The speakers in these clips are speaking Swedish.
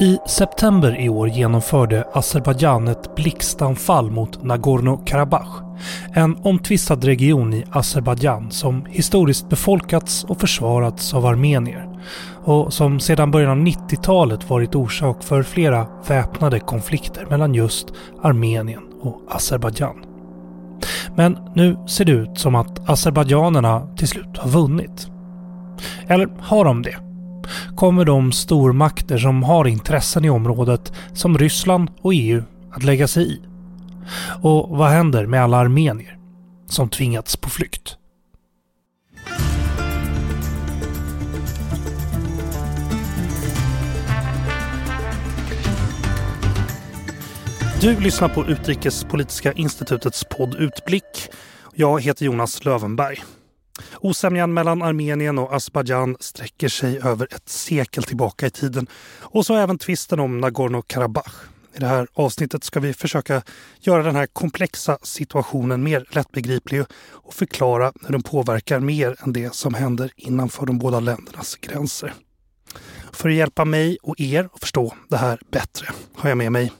I september i år genomförde Azerbajdzjan ett blixtanfall mot Nagorno-Karabach. En omtvistad region i Azerbajdzjan som historiskt befolkats och försvarats av armenier och som sedan början av 90-talet varit orsak för flera väpnade konflikter mellan just Armenien och Azerbajdzjan. Men nu ser det ut som att azerbajdzjanerna till slut har vunnit. Eller har de det? Kommer de stormakter som har intressen i området som Ryssland och EU att lägga sig i? Och vad händer med alla armenier som tvingats på flykt? Du lyssnar på Utrikespolitiska institutets podd Utblick. Jag heter Jonas Lövenberg. Osämjan mellan Armenien och Azerbajdzjan sträcker sig över ett sekel tillbaka i tiden. Och så även tvisten om Nagorno-Karabach. I det här avsnittet ska vi försöka göra den här komplexa situationen mer lättbegriplig och förklara hur den påverkar mer än det som händer innanför de båda ländernas gränser. För att hjälpa mig och er att förstå det här bättre har jag med mig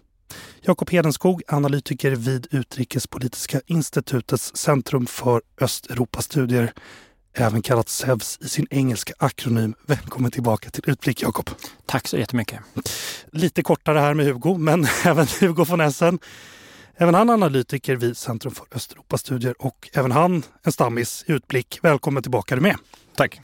Jakob Hedenskog, analytiker vid Utrikespolitiska institutets Centrum för Östeuropastudier, även kallat SEVS i sin engelska akronym. Välkommen tillbaka till Utblick Jakob. Tack så jättemycket. Lite kortare här med Hugo, men även Hugo von Essen. Även han analytiker vid Centrum för Östeuropastudier och även han en stammis i Utblick. Välkommen tillbaka du med. Tack.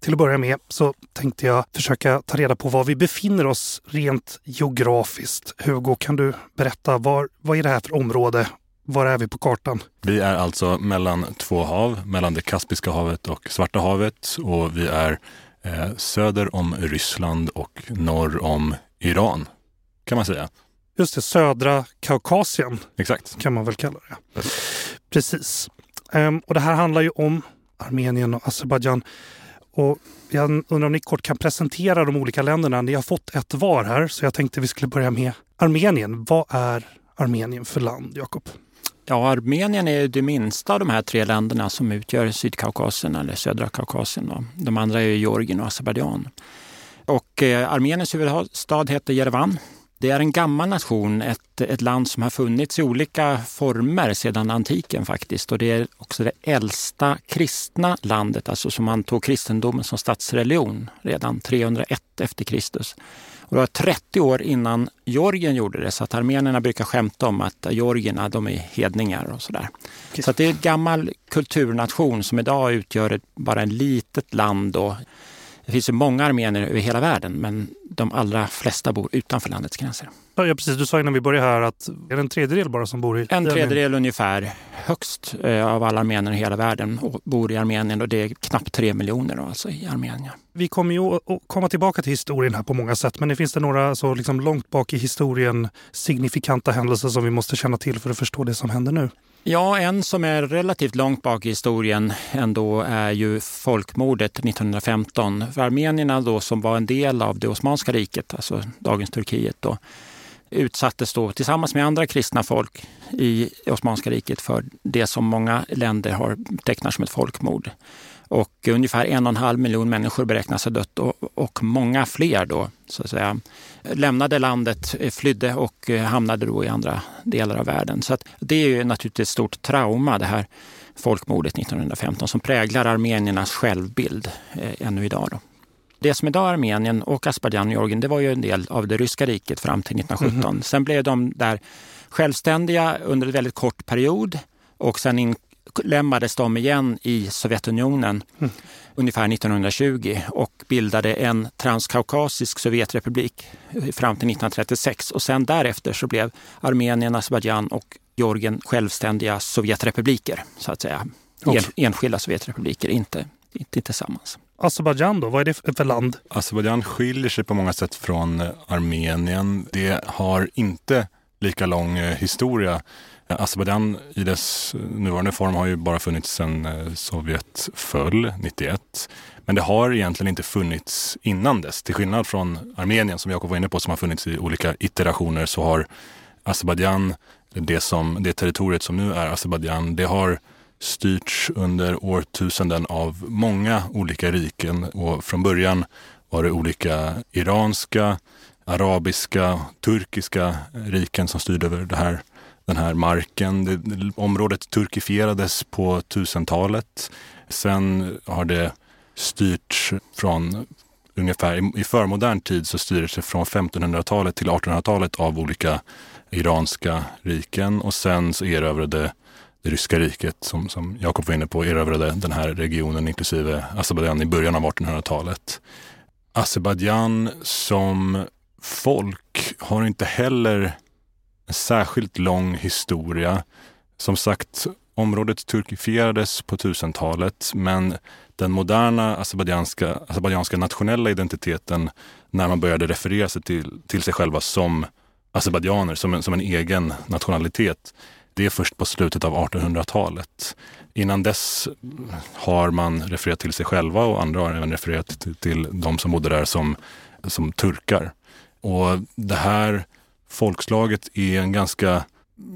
Till att börja med så tänkte jag försöka ta reda på var vi befinner oss rent geografiskt. Hugo, kan du berätta var, vad är det här för område? Var är vi på kartan? Vi är alltså mellan två hav, mellan det Kaspiska havet och Svarta havet och vi är eh, söder om Ryssland och norr om Iran, kan man säga. Just det, södra Kaukasien. Exakt. Kan man väl kalla det. Precis. Um, och det här handlar ju om Armenien och Azerbajdzjan. Och jag undrar om ni kort kan presentera de olika länderna. Ni har fått ett var här, så jag tänkte vi skulle börja med Armenien. Vad är Armenien för land, Jakob? Ja, Armenien är det minsta av de här tre länderna som utgör Sydkaukasien eller södra Kaukasien. De andra är Georgien och Azerbajdzjan. Och eh, Armeniens huvudstad heter Jerevan det är en gammal nation, ett, ett land som har funnits i olika former sedan antiken faktiskt. Och det är också det äldsta kristna landet, alltså som antog kristendomen som statsreligion redan 301 efter Kristus. Och det var 30 år innan Georgien gjorde det, så att armenierna brukar skämta om att georgierna de är hedningar och sådär. Så att det är en gammal kulturnation som idag utgör bara ett litet land. Och det finns ju många armenier över hela världen, men de allra flesta bor utanför landets gränser. Ja, precis. Du sa innan vi började här att är det en tredjedel bara som bor i En tredjedel ungefär, högst eh, av alla armenier i hela världen bor i Armenien och det är knappt tre miljoner alltså i Armenien. Vi kommer ju att komma tillbaka till historien här på många sätt, men det finns det några så liksom långt bak i historien signifikanta händelser som vi måste känna till för att förstå det som händer nu? Ja, en som är relativt långt bak i historien ändå är ju folkmordet 1915. För armenierna då som var en del av det Osmanska riket, alltså dagens Turkiet, då, utsattes då tillsammans med andra kristna folk i Osmanska riket för det som många länder har betecknat som ett folkmord. Och ungefär en och en halv miljon människor beräknas ha dött och, och många fler då så att säga, lämnade landet, eh, flydde och eh, hamnade då i andra delar av världen. Så det är ju naturligtvis ett stort trauma det här folkmordet 1915 som präglar armeniernas självbild eh, ännu idag. Då. Det som idag är Armenien och Azerbajdzjan och Georgien, det var ju en del av det ryska riket fram till 1917. Mm. Sen blev de där självständiga under en väldigt kort period och sen inlemmades de igen i Sovjetunionen mm. ungefär 1920 och bildade en transkaukasisk sovjetrepublik fram till 1936. Och sen därefter så blev Armenien, Azerbajdzjan och Georgien självständiga sovjetrepubliker, så att säga. Okay. enskilda sovjetrepubliker, inte, inte tillsammans. Azerbajdzjan då, vad är det för land? Azerbajdzjan skiljer sig på många sätt från Armenien. Det har inte lika lång eh, historia. Azerbajdzjan i dess nuvarande form har ju bara funnits sedan eh, Sovjet föll 91. Men det har egentligen inte funnits innan dess. Till skillnad från Armenien som Jakob var inne på som har funnits i olika iterationer så har Azerbajdzjan, det, det territoriet som nu är Azerbajdzjan, det har styrts under årtusenden av många olika riken och från början var det olika iranska, arabiska, turkiska riken som styrde över det här, den här marken. Det, området turkifierades på 1000-talet. Sen har det styrts från ungefär i förmodern tid så styrdes det från 1500-talet till 1800-talet av olika iranska riken och sen så erövrade det ryska riket, som, som Jakob var inne på, erövrade den här regionen inklusive Azerbajdzjan i början av 1800-talet. Azerbajdzjan som folk har inte heller en särskilt lång historia. Som sagt, området turkifierades på 1000-talet men den moderna azerbajdzjanska, nationella identiteten när man började referera sig till, till sig själva som azerbajdzjaner, som en, som en egen nationalitet, det är först på slutet av 1800-talet. Innan dess har man refererat till sig själva och andra har även refererat till, till de som bodde där som, som turkar. Och det här folkslaget är en ganska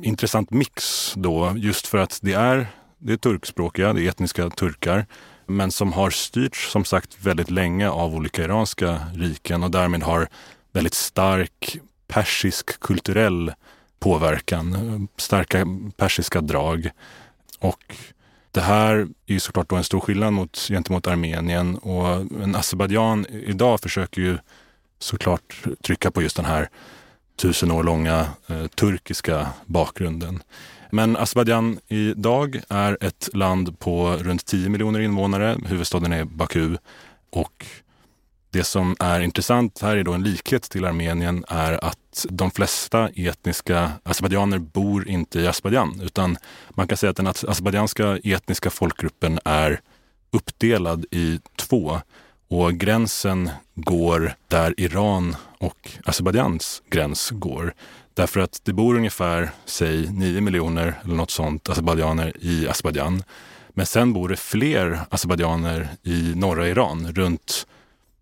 intressant mix då, just för att det är, det är turkspråkiga, det är etniska turkar, men som har styrts som sagt väldigt länge av olika iranska riken och därmed har väldigt stark persisk kulturell påverkan, starka persiska drag. Och det här är ju såklart då en stor skillnad mot, gentemot Armenien och en Azerbajdzjan idag försöker ju såklart trycka på just den här tusen år långa eh, turkiska bakgrunden. Men Azerbajdzjan idag är ett land på runt 10 miljoner invånare. Huvudstaden är Baku och det som är intressant här är då en likhet till Armenien är att de flesta etniska azerbajdzjaner bor inte i Azerbajdzjan utan man kan säga att den azerbajdzjanska etniska folkgruppen är uppdelad i två och gränsen går där Iran och Azerbajdzjans gräns går. Därför att det bor ungefär, säg 9 miljoner eller något sånt azerbajdzjaner i Azerbajdzjan. Men sen bor det fler azerbajdzjaner i norra Iran, runt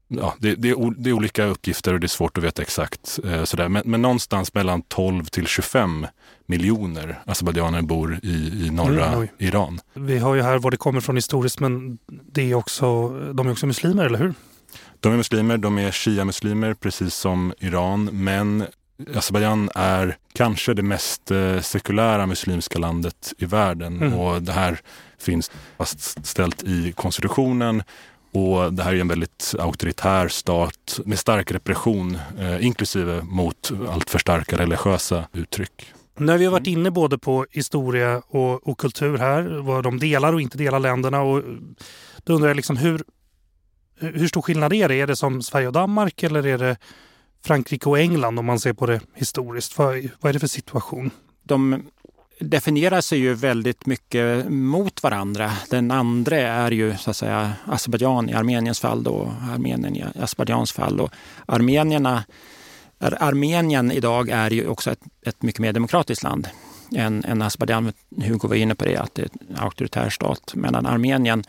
ja, det, det, är, det är olika uppgifter och det är svårt att veta exakt. Eh, sådär. Men, men någonstans mellan 12 till 25 miljoner azerbajdzjaner bor i, i norra mm, Iran. Vi har ju här var det kommer från historiskt men det är också, de är också muslimer, eller hur? De är muslimer, de är shia-muslimer precis som Iran. Men Azerbajdzjan är kanske det mest eh, sekulära muslimska landet i världen mm. och det här finns fastställt i konstitutionen och det här är en väldigt auktoritär stat med stark repression, eh, inklusive mot allt för starka religiösa uttryck. Nu har vi varit inne både på historia och, och, kultur här, vad de delar och inte delar länderna. Och då undrar jag liksom hur, hur stor skillnad är det? Är det som Sverige och Danmark eller är det Frankrike och England om man ser på det historiskt? Vad, vad är det för situation? De definierar sig ju väldigt mycket mot varandra. Den andra är ju så att säga Azerbajdzjan i Armeniens fall då, Armenien i Azerbajdzjans fall. Och armenierna, Armenien idag är ju också ett, ett mycket mer demokratiskt land än, än Azerbajdzjan. Hugo var inne på det, att det är en auktoritär stat. Medan Armenien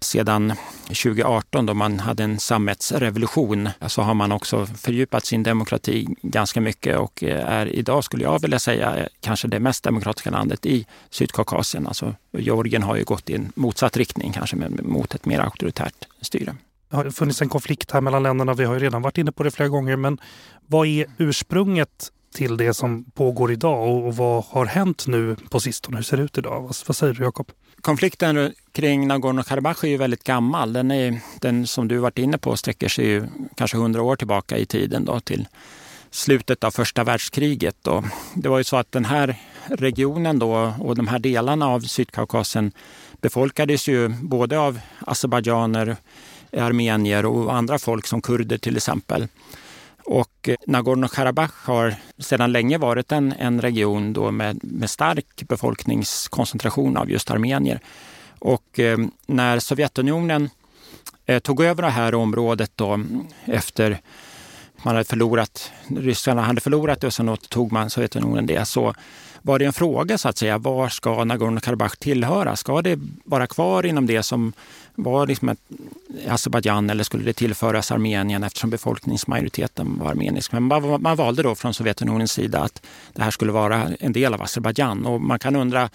sedan 2018 då man hade en sammetsrevolution så har man också fördjupat sin demokrati ganska mycket och eh, är idag, skulle jag vilja säga, eh, kanske det mest demokratiska landet i Sydkaukasien. Alltså, Georgien har ju gått i en motsatt riktning, kanske mot ett mer auktoritärt styre. Det har funnits en konflikt här mellan länderna. Vi har ju redan varit inne på det flera gånger. Men vad är ursprunget till det som pågår idag och, vad har hänt nu på sistone? Hur ser det ut idag? Vad, vad säger du Jakob? Konflikten kring Nagorno-Karabach är ju väldigt gammal. Den, är, den som du varit inne på sträcker sig ju kanske hundra år tillbaka i tiden då, till slutet av första världskriget. Då. Det var ju så att den här regionen då, och de här delarna av Sydkaukasien befolkades ju både av azerbajdzjaner, Eh, armenier och andra folk som kurder till exempel. Och eh, Nagorno-Karabach har sedan länge varit en, en region då med, med stark befolkningskoncentration av just armenier. Och eh, när Sovjetunionen eh, tog över det här området då, efter man hade förlorat, ryssarna hade förlorat det och sen återtog man Sovjetunionen det, så var det en fråga så att säga, var ska Nagorno-Karabach tillhöra? Ska det vara kvar inom det som var liksom Azerbajdzjan eller skulle det tillföras Armenien eftersom befolkningsmajoriteten var armenisk? Men man, man valde då från Sovjetunionens sida att det här skulle vara en del av Azerbajdzjan och man kan undra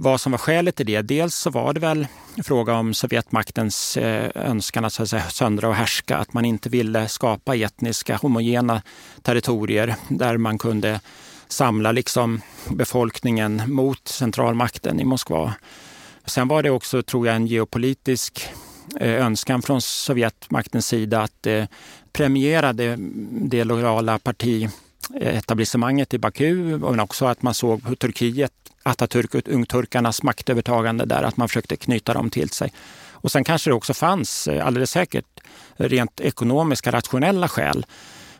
vad som var skälet till det. Dels så var det väl fråga om Sovjetmaktens eh, önskan att, så att säga, söndra och härska, att man inte ville skapa etniska homogena territorier där man kunde samla liksom befolkningen mot centralmakten i Moskva. Sen var det också, tror jag, en geopolitisk eh, önskan från Sovjetmaktens sida att eh, premiera det, det lojala partietablissemanget i Baku men också att man såg hur Turkiet, Atatürk och ungturkarnas maktövertagande där, att man försökte knyta dem till sig. Och sen kanske det också fanns, eh, alldeles säkert, rent ekonomiska, rationella skäl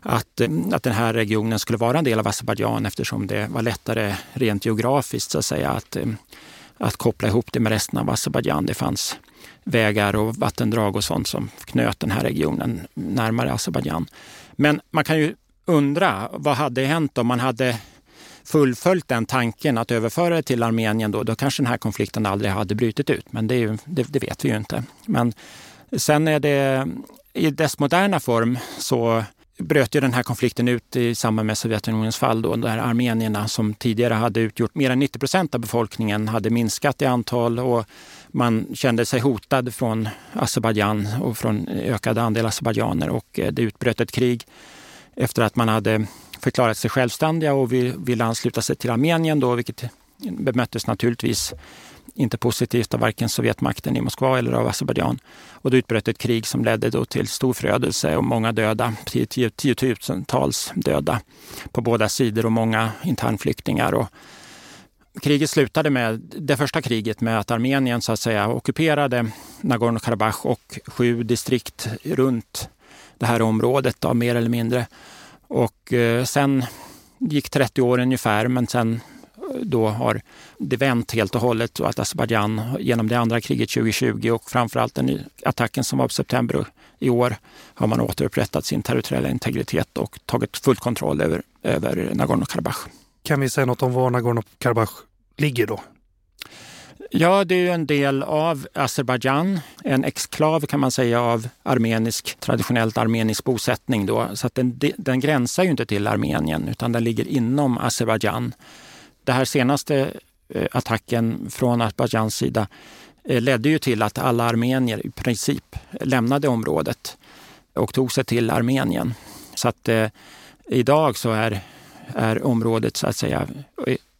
att, att den här regionen skulle vara en del av Azerbajdzjan eftersom det var lättare rent geografiskt så att säga att, att koppla ihop det med resten av Azerbajdzjan. Det fanns vägar och vattendrag och sånt som knöt den här regionen närmare Azerbajdzjan. Men man kan ju undra, vad hade hänt om man hade fullföljt den tanken att överföra det till Armenien då, då kanske den här konflikten aldrig hade brutit ut. Men det, ju, det, det vet vi ju inte. Men sen är det i dess moderna form så bröt ju den här konflikten ut i samband med Sovjetunionens fall då, där armenierna som tidigare hade utgjort mer än 90 procent av befolkningen hade minskat i antal och man kände sig hotad från Azerbajdzjan och från ökad andel azerbajdzjaner och eh, det utbröt ett krig efter att man hade förklarat sig självständiga och ville ansluta sig till Armenien då, vilket bemöttes naturligtvis inte positivt av varken Sovjetmakten i Moskva eller av Azerbajdzjan. Och det utbröt ett krig som ledde då till stor förödelse och många döda, tiotusentals döda på båda sidor och många internflyktingar. Och kriget slutade med, det första kriget med att Armenien så att säga ockuperade Nagorno-Karabach och sju distrikt runt det här området, då, mer eller mindre. Och eh, sen gick 30 år ungefär, men sen då har det vänt helt och hållet och att Azerbajdzjan genom det andra kriget 2020 och framförallt den attacken som var på september i år har man återupprättat sin territoriella integritet och tagit full kontroll över, över Nagorno-Karabach. Kan vi säga något om var Nagorno-Karabach ligger då? Ja, det är en del av Azerbajdzjan, en exklav kan man säga av armenisk, traditionellt armenisk bosättning. Då. Så att den, den gränsar ju inte till Armenien utan den ligger inom Azerbajdzjan. Den här senaste eh, attacken från Azerbajdzjans sida eh, ledde ju till att alla armenier i princip lämnade området och tog sig till Armenien. Så att eh, idag så är, är området så att säga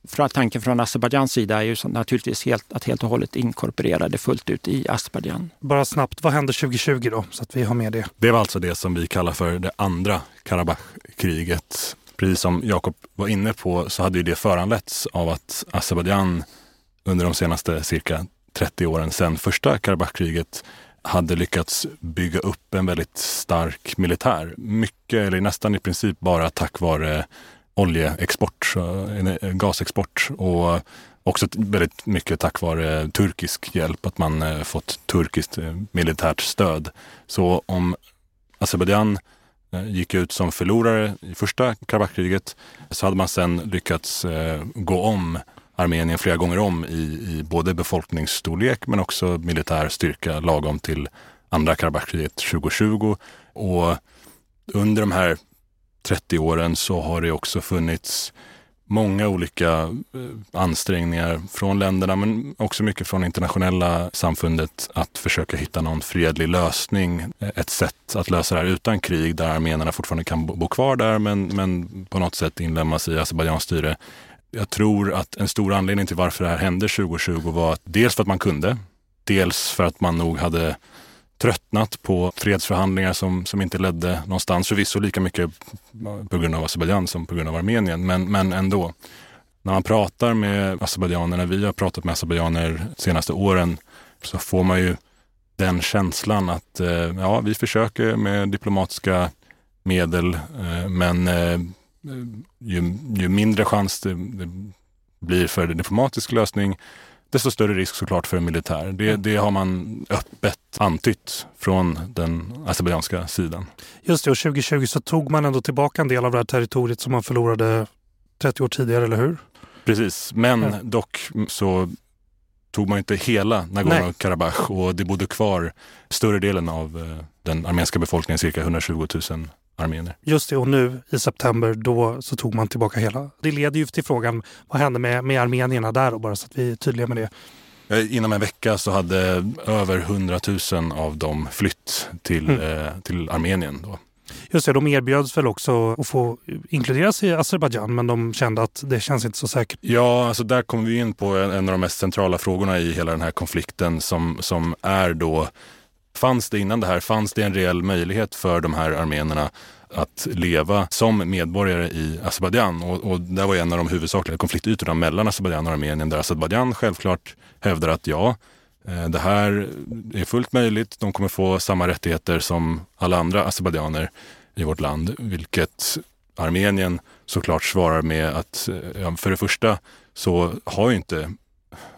för tanken från Azerbajdzjans sida är ju så naturligtvis helt, att helt och hållet inkorporera det fullt ut i Azerbajdzjan. Bara snabbt, vad hände 2020 då? Så att vi har med det. Det var alltså det som vi kallar för det andra Karabach-kriget precis som Jakob var inne på så hade ju det föranletts av att Azerbajdzjan under de senaste cirka 30 åren sedan första Karabachkriget hade lyckats bygga upp en väldigt stark militär. Mycket, eller nästan i princip bara tack vare oljeexport, eh, gasexport och också väldigt mycket tack vare turkisk hjälp, att man eh, fått turkiskt eh, militärt stöd. Så om Azerbajdzjan Eh, gick ut som förlorare i första Karabachkriget så hade man sen lyckats eh, gå om Armenien flera gånger om i, i både befolkningsstorlek men också militär styrka lagom till andra Karabachkriget 2020. Och under de här 30 åren så har det också funnits många olika eh, ansträngningar från länderna men också mycket från internationella samfundet att försöka hitta någon fredlig lösning. Eh, ett sätt att lösa det här utan krig där armenierna fortfarande kan bo kvar där men, men på något sätt inlemmas i Azerbajdzjans styre. Jag tror att en stor anledning till varför det här hände 2020 var att dels för att man kunde, dels för att man nog hade tröttnat på fredsförhandlingar som, som inte ledde någonstans. Förvisso lika mycket på grund av Azerbajdzjan som på grund av Armenien, men, men ändå. När man pratar med azerbajdzjaner, när vi har pratat med azerbajdzjaner senaste åren, så får man ju den känslan att eh, ja, vi försöker med diplomatiska medel, eh, men eh, ju, ju mindre chans det, det blir för en diplomatisk lösning, desto större risk såklart för militär. Det, det har man öppet antytt från den azerbajdzjanska sidan. Just det, och 2020 så tog man ändå tillbaka en del av det här territoriet som man förlorade 30 år tidigare, eller hur? Precis, men ja. dock så tog man inte hela Nagorno-Karabach och det bodde kvar större delen av eh, den armeniska befolkningen, cirka 120 000 armenier. Just det, och nu i september då så tog man tillbaka hela. Det leder ju till frågan vad hände med, med armenierna där och bara så att vi är tydliga med det. Inom en vecka så hade över 100 000 av dem flytt till, mm. eh, till Armenien. Då. Just det, de erbjöds väl också att få inkluderas i Azerbajdzjan men de kände att det känns inte så säkert. Ja, alltså där kommer vi in på en, en av de mest centrala frågorna i hela den här konflikten som, som är då Fanns det innan det här, fanns det en reell möjlighet för de här armenerna att leva som medborgare i Azerbajdzjan. Och, och det var en av de huvudsakliga konfliktytorna mellan Azerbajdzjan och Armenien där Azerbajdzjan självklart hävdar att ja, eh, det här är fullt möjligt. De kommer få samma rättigheter som alla andra azerbajdzjaner i vårt land, vilket Armenien såklart svarar med att eh, ja, för det första så har ju inte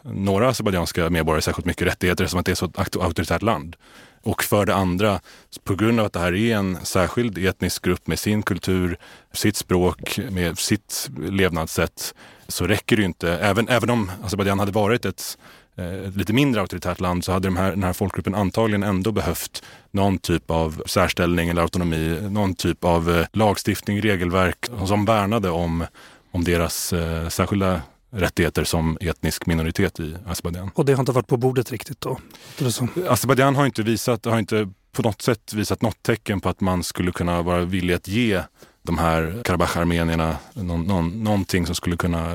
några azerbajdzjanska medborgare särskilt mycket rättigheter som att det är ett så auktoritärt land. Och för det andra, på grund av att det här är en särskild etnisk grupp med sin kultur, sitt språk, med sitt levnadssätt, så räcker det inte. Även, även om Azerbajdzjan hade varit ett, eh, ett lite mindre auktoritärt land så hade de här, den här folkgruppen antagligen ändå behövt någon typ av särställning eller autonomi, någon typ av eh, lagstiftning, regelverk som värnade om, om deras eh, särskilda rättigheter som etnisk minoritet i Azerbajdzjan. Och det har inte varit på bordet riktigt då? Azerbajdzjan har inte visat, har inte på något sätt visat något tecken på att man skulle kunna vara villig att ge de här Karabach-armenierna någon, någon, någonting som skulle kunna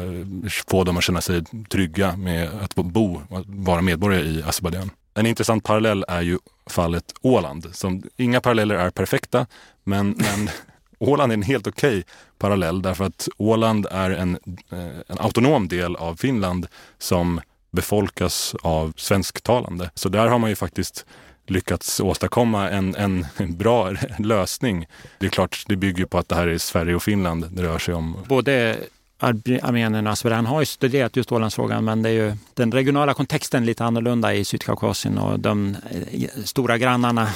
få dem att känna sig trygga med att bo och vara medborgare i Azerbajdzjan. En intressant parallell är ju fallet Åland. Som, inga paralleller är perfekta, men, men Åland är en helt okej okay parallell därför att Åland är en, eh, en autonom del av Finland som befolkas av svensktalande. Så där har man ju faktiskt lyckats åstadkomma en, en bra lösning. Det är klart, det bygger på att det här är Sverige och Finland det rör sig om. Både armenierna och Azerbajdzjan har ju studerat just Ålandsfrågan men det är ju den regionala kontexten lite annorlunda i Sydkaukasien och de eh, stora grannarna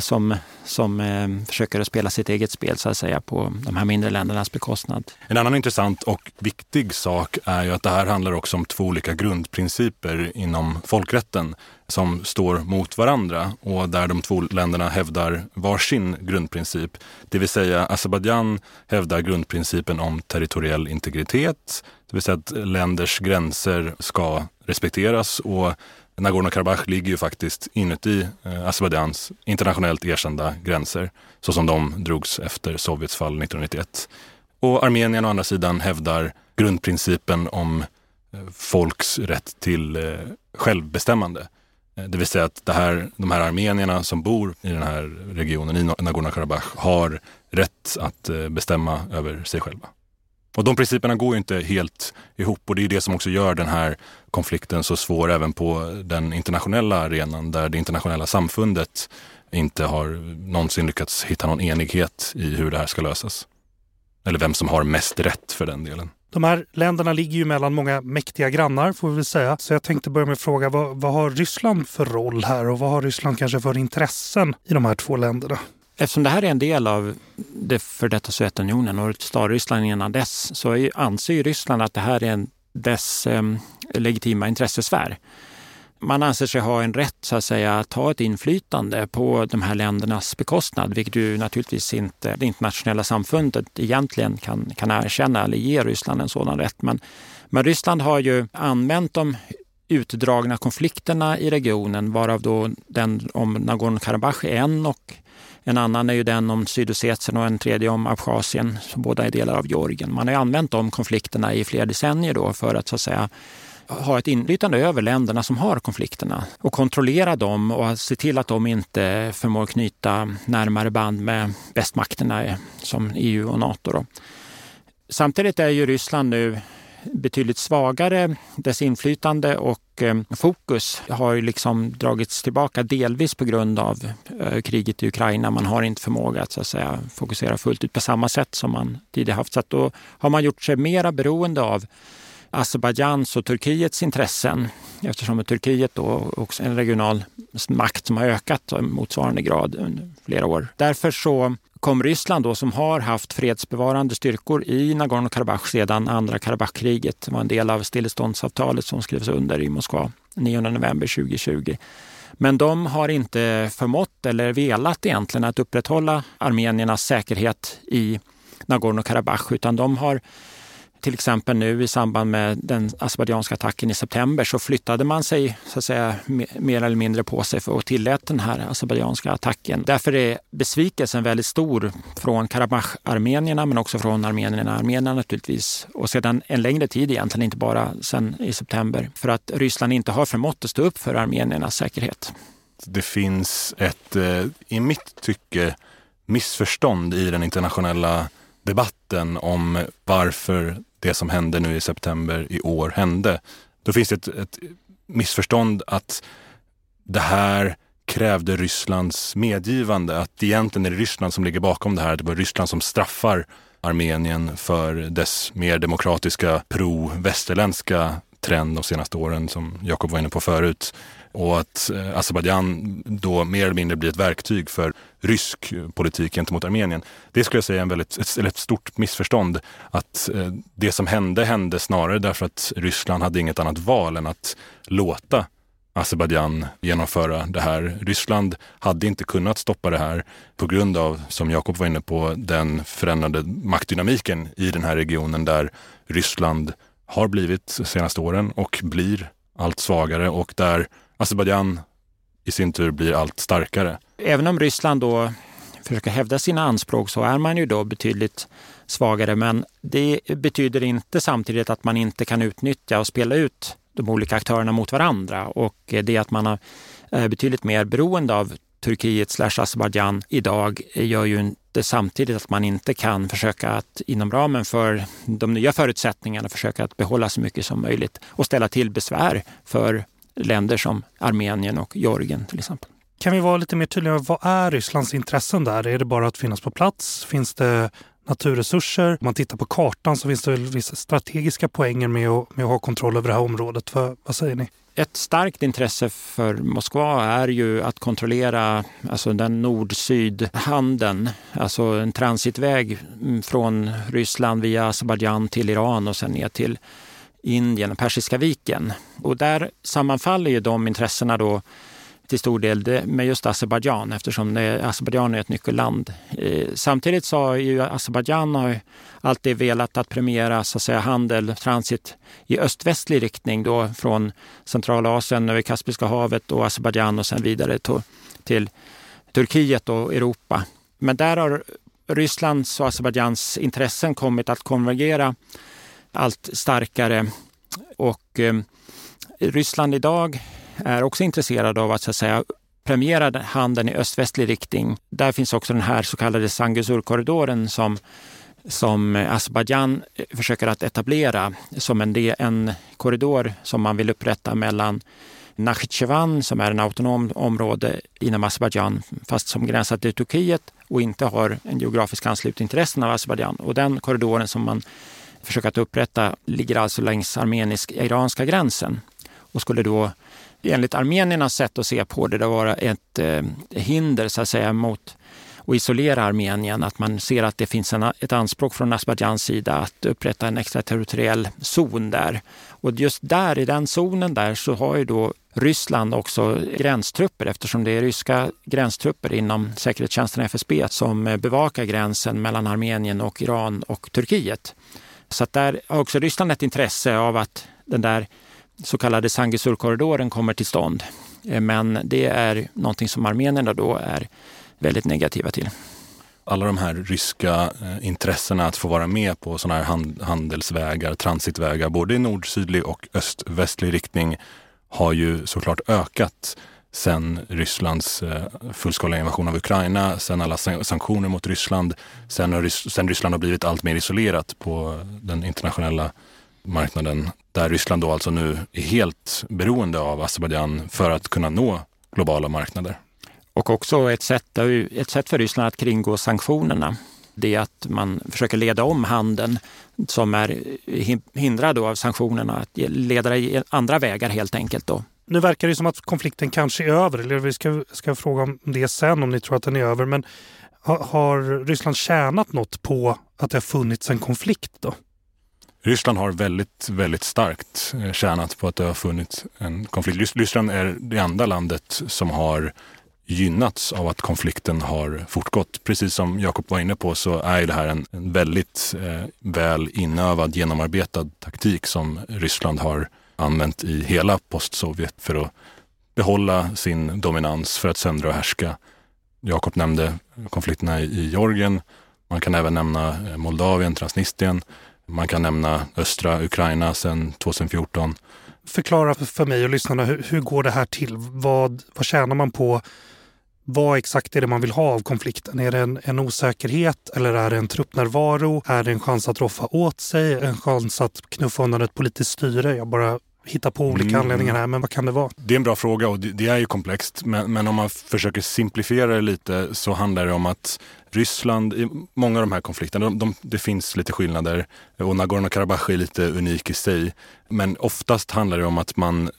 som, som eh, försöker spela sitt eget spel så att säga på de här mindre ländernas bekostnad. En annan intressant och viktig sak är ju att det här handlar också om två olika grundprinciper inom folkrätten som står mot varandra och där de två länderna hävdar varsin grundprincip. Det vill säga Azerbajdzjan hävdar grundprincipen om territoriell integritet, det vill säga att länders gränser ska respekteras och Nagorno-Karabach ligger ju faktiskt inuti eh, Azerbajdzjans internationellt erkända gränser så som de drogs efter Sovjets fall 1991. Och Armenien å andra sidan hävdar grundprincipen om eh, folks rätt till eh, självbestämmande. Eh, det vill säga att det här, de här armenierna som bor i den här regionen, i Nagorno-Karabach, har rätt att eh, bestämma över sig själva. Och de principerna går ju inte helt ihop och det är det som också gör den här konflikten så svår även på den internationella arenan där det internationella samfundet inte har någonsin lyckats hitta någon enighet i hur det här ska lösas. Eller vem som har mest rätt för den delen. De här länderna ligger ju mellan många mäktiga grannar får vi väl säga. Så jag tänkte börja med att fråga vad, vad har Ryssland för roll här och vad har Ryssland kanske för intressen i de här två länderna? Eftersom det här är en del av det för detta Sovjetunionen och Tsarryssland innan dess så anser Ryssland att det här är en, dess eh, legitima intressesfär. Man anser sig ha en rätt så att säga att ha ett inflytande på de här ländernas bekostnad, vilket ju naturligtvis inte det internationella samfundet egentligen kan, kan erkänna eller ge Ryssland en sådan rätt. Men, men Ryssland har ju använt de utdragna konflikterna i regionen, varav då den om Nagorno-Karabach är en och en annan är ju den om Sydossetien och en tredje om Abchazien, som båda är delar av Georgien. Man har använt de konflikterna i flera decennier då för att så att säga ha ett inflytande över länderna som har konflikterna och kontrollera dem och se till att de inte förmår knyta närmare band med västmakterna som EU och Nato. Då. Samtidigt är ju Ryssland nu betydligt svagare. Dess inflytande och eh, fokus har ju liksom dragits tillbaka delvis på grund av eh, kriget i Ukraina. Man har inte förmåga att, så att säga, fokusera fullt ut på samma sätt som man tidigare haft. Så då har man gjort sig mera beroende av Azerbajdzjans och Turkiets intressen eftersom Turkiet då också är en regional makt som har ökat i motsvarande grad under flera år. Därför så kom Ryssland då som har haft fredsbevarande styrkor i Nagorno-Karabach sedan andra Karabachkriget. Det var en del av stilleståndsavtalet som skrevs under i Moskva 9 november 2020. Men de har inte förmått eller velat egentligen att upprätthålla armeniernas säkerhet i Nagorno-Karabach utan de har till exempel nu i samband med den azerbajdzjanska attacken i september så flyttade man sig så att säga mer eller mindre på sig för att tillät den här azerbajdzjanska attacken. Därför är besvikelsen väldigt stor från Karabach-armenierna men också från armenierna armenierna naturligtvis. Och sedan en längre tid egentligen, inte bara sedan i september. För att Ryssland inte har förmått att stå upp för armeniernas säkerhet. Det finns ett, eh, i mitt tycke, missförstånd i den internationella debatten om varför det som hände nu i september i år hände. Då finns det ett, ett missförstånd att det här krävde Rysslands medgivande. Att egentligen är det Ryssland som ligger bakom det här. Det var Ryssland som straffar Armenien för dess mer demokratiska pro-västerländska trend de senaste åren som Jakob var inne på förut. Och att eh, Azerbajdzjan då mer eller mindre blir ett verktyg för rysk eh, politik gentemot Armenien. Det skulle jag säga är en väldigt, ett, ett stort missförstånd. Att eh, det som hände hände snarare därför att Ryssland hade inget annat val än att låta Azerbajdzjan genomföra det här. Ryssland hade inte kunnat stoppa det här på grund av, som Jakob var inne på, den förändrade maktdynamiken i den här regionen där Ryssland har blivit de senaste åren och blir allt svagare och där Azerbajdzjan i sin tur blir allt starkare. Även om Ryssland då försöker hävda sina anspråk så är man ju då betydligt svagare. Men det betyder inte samtidigt att man inte kan utnyttja och spela ut de olika aktörerna mot varandra. Och det att man är eh, betydligt mer beroende av Turkiet slash Azerbajdzjan idag gör ju inte samtidigt att man inte kan försöka att inom ramen för de nya förutsättningarna försöka att behålla så mycket som möjligt och ställa till besvär för länder som Armenien och Georgien till exempel. Kan vi vara lite mer tydliga? Vad är Rysslands intressen där? Är det bara att finnas på plats? Finns det naturresurser? Om man tittar på kartan så finns det vissa strategiska poänger med att, med att ha kontroll över det här området. För, vad säger ni? Ett starkt intresse för Moskva är ju att kontrollera alltså den nord-syd-handeln, alltså en transitväg från Ryssland via Azerbajdzjan till Iran och sen ner till Indien och Persiska viken. Och där sammanfaller ju de intressena då till stor del med just Azerbajdzjan eftersom Azerbajdzjan är ett nyckelland. Eh, samtidigt så har ju Azerbajdzjan alltid velat att premiera så att säga, handel, transit i öst-västlig riktning då från Centralasien över Kaspiska havet och Azerbajdzjan och sen vidare till Turkiet och Europa. Men där har Rysslands och Azerbajdzjans intressen kommit att konvergera allt starkare. Och eh, Ryssland idag är också intresserad av att, så att säga, premiera handeln i öst-västlig riktning. Där finns också den här så kallade Sangusur-korridoren som, som eh, Azerbajdzjan eh, försöker att etablera som en, en korridor som man vill upprätta mellan Nakhitjevan som är en autonom område inom Azerbajdzjan fast som gränsar till Turkiet och inte har en geografisk anslutning till resten av Azerbajdzjan. Och den korridoren som man försöka att upprätta ligger alltså längs armenisk-iranska gränsen och skulle då enligt armeniernas sätt att se på det, det vara ett eh, hinder så att säga mot att isolera Armenien. Att man ser att det finns en, ett anspråk från Azerbajdzjans sida att upprätta en extraterritoriell zon där. Och just där, i den zonen där, så har ju då Ryssland också gränstrupper eftersom det är ryska gränstrupper inom säkerhetstjänsten FSB som eh, bevakar gränsen mellan Armenien och Iran och Turkiet. Så att där har också Ryssland ett intresse av att den där så kallade Sangisurkorridoren kommer till stånd. Eh, men det är någonting som armenierna då är väldigt negativa till. Alla de här ryska eh, intressena att få vara med på sådana här handelsvägar, transitvägar, både i nord-sydlig och öst-västlig riktning har ju såklart ökat sen Rysslands eh, fullskaliga invasion av Ukraina, sen alla sanktioner mot Ryssland, sen, sen Ryssland har blivit allt mer isolerat på den internationella marknaden där Ryssland då alltså nu är helt beroende av Azerbajdzjan för att kunna nå globala marknader. Och också ett sätt, ett sätt för Ryssland att kringgå sanktionerna. Det är att man försöker leda om handeln som är eh, hindrad av sanktionerna, att leda andra vägar helt enkelt. Då. Nu verkar det som att konflikten kanske är över, eller vi ska, ska fråga om det sen om ni tror att den är över. Men har, har Ryssland tjänat något på att det har funnits en konflikt då? Ryssland har väldigt, väldigt starkt eh, tjänat på att det har funnits en konflikt. Ryssland är det enda landet som har gynnats av att konflikten har fortgått. Precis som Jakob var inne på så är det här en, en väldigt eh, väl inövad, genomarbetad taktik som Ryssland har använt i hela postsovjet för att behålla sin dominans för att söndra och härska. Jakob nämnde konflikterna i Georgien. Man kan även nämna eh, Moldavien, Transnistrien. Man kan nämna östra Ukraina sedan 2014. Förklara för mig och lyssnarna, hur, hur går det här till? Vad, vad tjänar man på? Vad exakt är det man vill ha av konflikten? Är det en, en osäkerhet eller är det en truppnärvaro? Är det en chans att roffa åt sig? En chans att knuffa undan ett politiskt styre? Jag bara hittar på olika mm. anledningar här, men vad kan det vara? Det är en bra fråga och det, det är ju komplext. Men, men, om man försöker simplifiera det lite så handlar det om att Ryssland, i många av de här konflikterna, de, de, det finns lite skillnader och Nagorno-Karabach är lite unik i sig. Men oftast handlar det om att man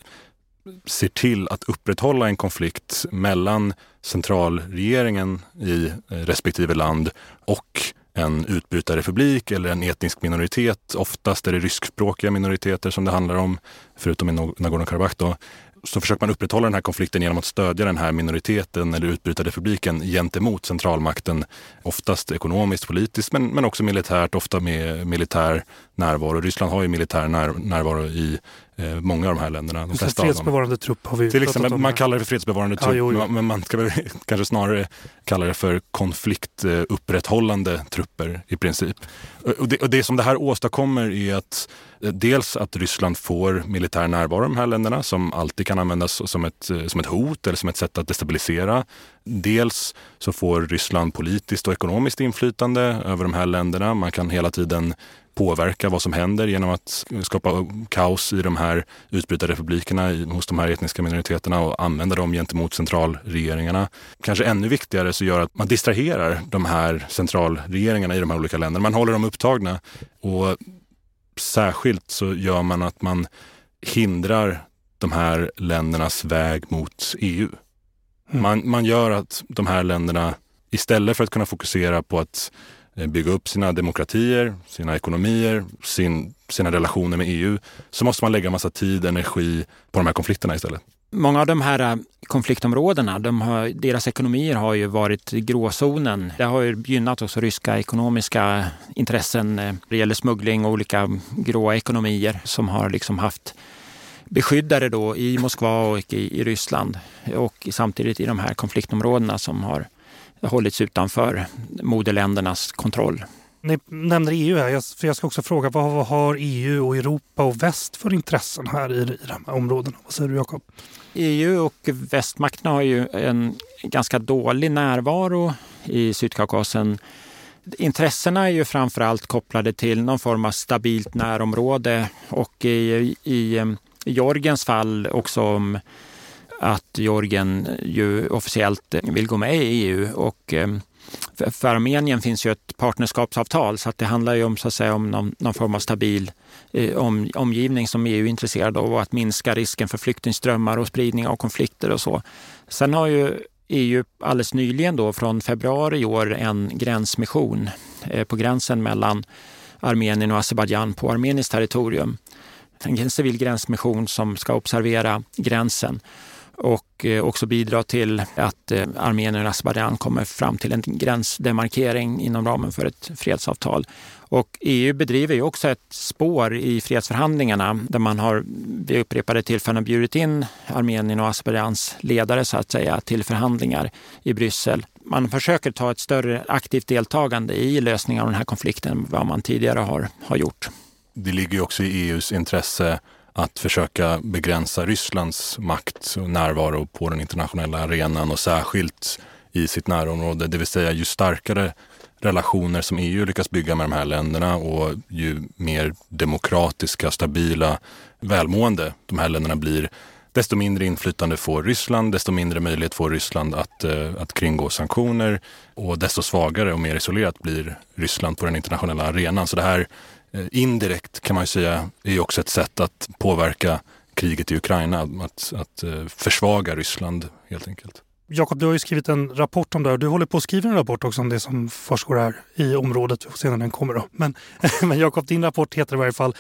ser till att upprätthålla en konflikt mellan centralregeringen i respektive land och en utbrytarrepublik eller en etnisk minoritet. Oftast är det ryskspråkiga minoriteter som det handlar om, förutom i Nagorno-Karabach då. så försöker man upprätthålla den här konflikten genom att stödja den här minoriteten eller utbrytarrepubliken gentemot centralmakten. Oftast ekonomiskt, politiskt men, men också militärt, ofta med militär närvaro. Ryssland har ju militär när, närvaro i eh, många av de här länderna. De flesta fredsbevarande trupp har vi Till exempel, Man kallar det för fredsbevarande trupp, jo, jo. men man ska väl kanske snarare kalla det för konfliktupprätthållande trupper i princip. Och det, och det som det här åstadkommer är att eh, dels att Ryssland får militär närvaro i de här länderna som alltid kan användas som ett, eh, som ett hot eller som ett sätt att destabilisera. Dels så får Ryssland politiskt och ekonomiskt inflytande över de här länderna. Man kan hela tiden påverka vad som händer genom att skapa kaos i de här utbrytarrepublikerna hos de här etniska minoriteterna och använda dem gentemot centralregeringarna. Kanske ännu viktigare så gör att man distraherar de här centralregeringarna i de här olika länderna. Man håller dem upptagna och särskilt så gör man att man hindrar de här ländernas väg mot EU. Mm. Man, man gör att de här länderna istället för att kunna fokusera på att Eh, bygga upp sina demokratier, sina ekonomier, sin, sina relationer med EU, så måste man lägga massa tid, och energi på de här konflikterna istället. Många av de här eh, konfliktområdena, de har, deras ekonomier har ju varit gråzonen. Det har ju gynnat också ryska ekonomiska intressen. Eh, det gäller smuggling och olika gråa ekonomier som har liksom haft beskyddare då i Moskva och i, i Ryssland och samtidigt i de här konfliktområdena som har hållits utanför moderländernas kontroll. Ni nämner EU här, för jag ska också fråga vad har EU och Europa och väst för intressen här i, de här områdena? Vad säger du Jakob? EU och västmakterna har ju en ganska dålig närvaro i Sydkaukasien. Intressena är ju framförallt kopplade till någon form av stabilt närområde och i, i, i Georgiens fall också om att Georgien ju officiellt vill gå med i EU och ehm, för Armenien finns ju ett partnerskapsavtal så att det handlar ju om, så att säga, om någon, någon form av stabil eh, om, omgivning som EU är intresserad av och att minska risken för flyktingströmmar och spridning av konflikter och så. Sen har ju EU alldeles nyligen då från februari i år en gränsmission eh, på gränsen mellan Armenien och Azerbajdzjan på armeniskt territorium. En civil gränsmission som ska observera gränsen och eh, också bidra till att eh, Armenien och Azerbajdzjan kommer fram till en gränsdemarkering inom ramen för ett fredsavtal. Och EU bedriver ju också ett spår i fredsförhandlingarna där man har vid upprepade tillfällen bjudit in Armenien och Azerbajdzjans ledare så att säga till förhandlingar i Bryssel. Man försöker ta ett större aktivt deltagande i lösningen av den här konflikten än vad man tidigare har, har gjort. Det ligger ju också i EUs intresse att försöka begränsa Rysslands makt och närvaro på den internationella arenan och särskilt i sitt närområde. Det vill säga ju starkare relationer som EU lyckas bygga med de här länderna och ju mer demokratiska, stabila, välmående de här länderna blir, desto mindre inflytande får Ryssland, desto mindre möjlighet får Ryssland att, eh, att kringgå sanktioner och desto svagare och mer isolerat blir Ryssland på den internationella arenan. Så det här Eh, indirekt kan man ju säga är också ett sätt att påverka kriget i Ukraina, att, att eh, försvaga Ryssland helt enkelt. Jakob, du har ju skrivit en rapport om det här. Du håller på att skriva en rapport också om det som försiggår här i området. Vi får se när den kommer då. Men, men Jakob, din rapport heter i varje fall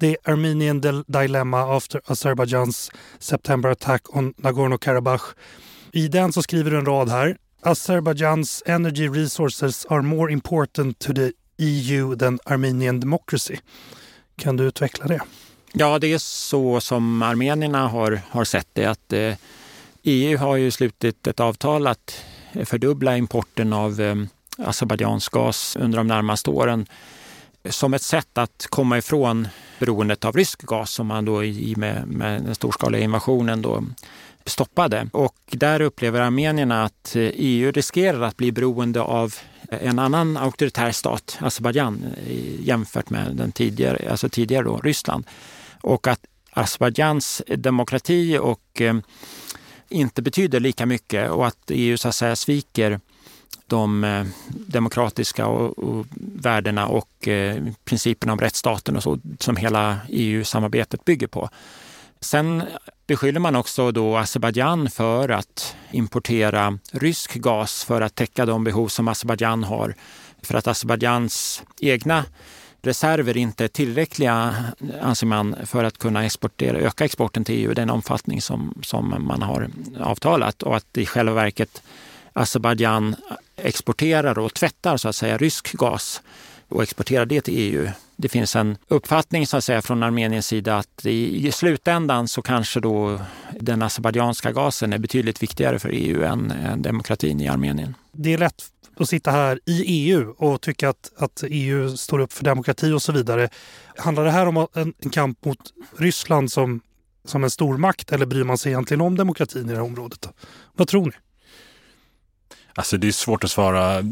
The Armenian Dilemma after Azerbaijan's September attack on Nagorno-Karabach. I den så skriver du en rad här. Azerbaijan's energy resources are more important to the EU than Armenian democracy. Kan du utveckla det? Ja, det är så som armenierna har, har sett det. att eh, EU har ju slutit ett avtal att fördubbla importen av eh, Azerbajdzjans gas under de närmaste åren som ett sätt att komma ifrån beroendet av rysk gas som man då i med, med den storskaliga invasionen då stoppade. Och där upplever armenierna att eh, EU riskerar att bli beroende av eh, en annan auktoritär stat, Azerbajdzjan, eh, jämfört med den tidigare, alltså tidigare då, Ryssland. Och att Azerbajdzjans demokrati och eh, inte betyder lika mycket och att EU så att säga sviker de eh, demokratiska och, och värdena och eh, principerna om rättsstaten och så som hela EU-samarbetet bygger på. Sen beskyller man också då Azerbajdzjan för att importera rysk gas för att täcka de behov som Azerbajdzjan har. För att Azerbajdzjans egna reserver inte är tillräckliga, anser man, för att kunna exportera, öka exporten till EU i den omfattning som, som man har avtalat och att i själva verket Azerbajdzjan exporterar och tvättar så att säga rysk gas och exporterar det till EU. Det finns en uppfattning så att säga från Armeniens sida att i, slutändan så kanske då den azerbajdzjanska gasen är betydligt viktigare för EU än, än demokratin i Armenien. Det är lätt att sitta här i EU och tycka att, att EU står upp för demokrati och så vidare. Handlar det här om en, en kamp mot Ryssland som, som en stormakt eller bryr man sig egentligen om demokratin i det här området? Vad tror ni? Alltså det är svårt att svara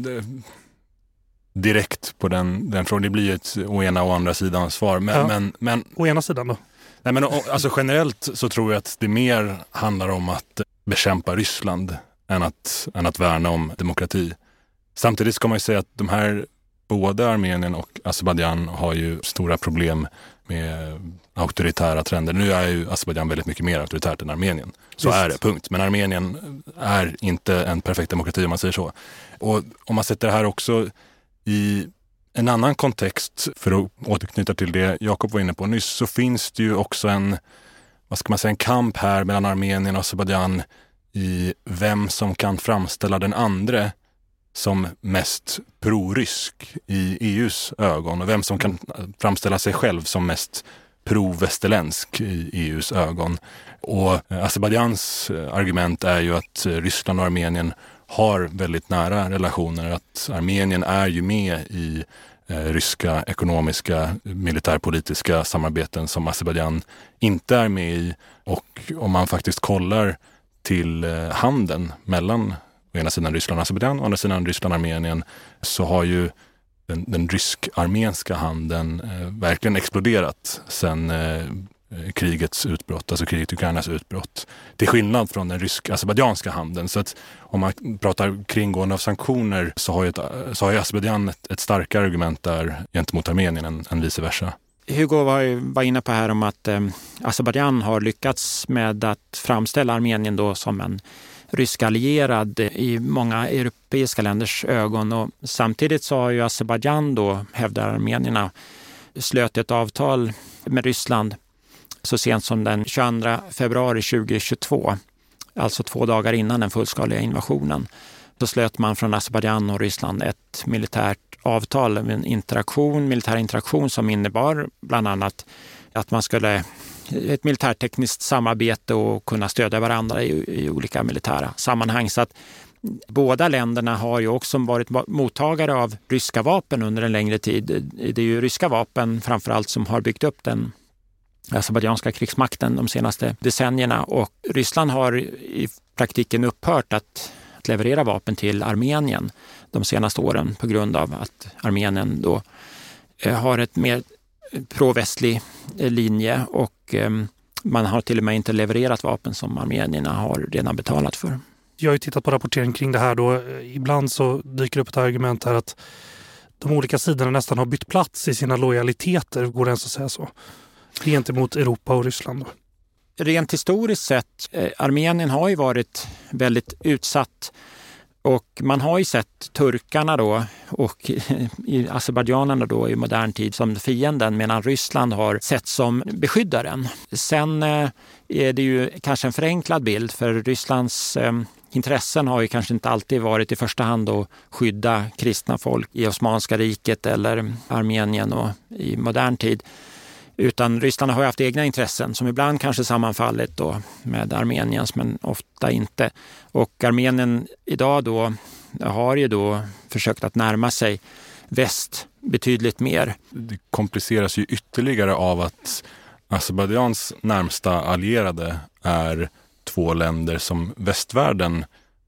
direkt på den, den frågan. Det blir ju ett å ena och andra sidan svar. Men, ja. men, men, å ena sidan då? Nej, men, alltså, generellt så tror jag att det mer handlar om att bekämpa Ryssland än att, än att värna om demokrati. Samtidigt ska man ju säga att de här, både Armenien och Azerbajdzjan har ju stora problem med auktoritära trender. Nu är ju Azerbajdzjan väldigt mycket mer auktoritärt än Armenien. Så Just. är det, punkt. Men Armenien är inte en perfekt demokrati om man säger så. Och om man sätter det här också i en annan kontext, för att återknyta till det Jakob var inne på nyss, så finns det ju också en, vad ska man säga, en kamp här mellan Armenien och Azerbajdzjan i vem som kan framställa den andre som mest prorysk i EUs ögon och vem som kan framställa sig själv som mest pro-västerländsk i EUs ögon. Och eh, Azerbajdzjans eh, argument är ju att eh, Ryssland och Armenien har väldigt nära relationer. Att Armenien är ju med i eh, ryska ekonomiska militärpolitiska samarbeten som Azerbajdzjan inte är med i. Och om man faktiskt kollar till eh, handeln mellan å ena sidan Ryssland och Azerbajdzjan och å andra sidan Ryssland och Armenien så har ju den, den rysk-armenska handeln eh, verkligen exploderat sen eh, Eh, krigets utbrott, alltså kriget Ukrainas utbrott. Till skillnad från den rysk-azerbajdzjanska handeln. Så att om man pratar kringgående av sanktioner så har ju, ett, så har ju Azerbajdzjan ett, ett starkare argument där gentemot Armenien än, än vice versa. Hugo var, var inne på här om att eh, Azerbajdzjan har lyckats med att framställa Armenien då som en rysk allierad i många europeiska länders ögon. Och samtidigt så har ju Azerbajdzjan då, hävdar armenierna, slöt ett avtal med Ryssland så sent som den 22 februari 2022, alltså två dagar innan den fullskaliga invasionen. Så slöt man från Azerbajdzjan och Ryssland ett militärt avtal, en interaktion, militär interaktion som innebar bland annat att man skulle ett militärtekniskt samarbete och kunna stödja varandra i, i olika militära sammanhang. Så att båda länderna har ju också varit mottagare av ryska vapen under en längre tid. Det är ju ryska vapen framförallt som har byggt upp den azerbajdzjanska krigsmakten de senaste decennierna och Ryssland har i praktiken upphört att, att leverera vapen till Armenien de senaste åren på grund av att Armenien då eh, har ett mer eh, provästlig eh, linje och man har till och med inte levererat vapen som armenierna har redan betalat för. Jag har ju tittat på rapportering kring det här då. Ibland så dyker det upp ett argument här att de olika sidorna nästan har bytt plats i sina lojaliteter, går det ens att säga så? Gentemot Europa och Ryssland. Då. rent historiskt sett, eh, Armenien har ju varit väldigt utsatt och man har ju sett turkarna då och azerbajdzjanerna då i modern tid som fienden medan Ryssland har sett som beskyddaren. Sen eh, är det ju kanske en förenklad bild för Rysslands eh, intressen har ju kanske inte alltid varit i första hand att skydda kristna folk i Osmanska riket eller Armenien och i modern tid. Utan Ryssland har haft egna intressen som ibland kanske sammanfallit då med Armeniens men ofta inte. Och Armenien idag då har ju då försökt att närma sig väst betydligt mer. Det kompliceras ju ytterligare av att Azerbajdzjans närmsta allierade är två länder som västvärlden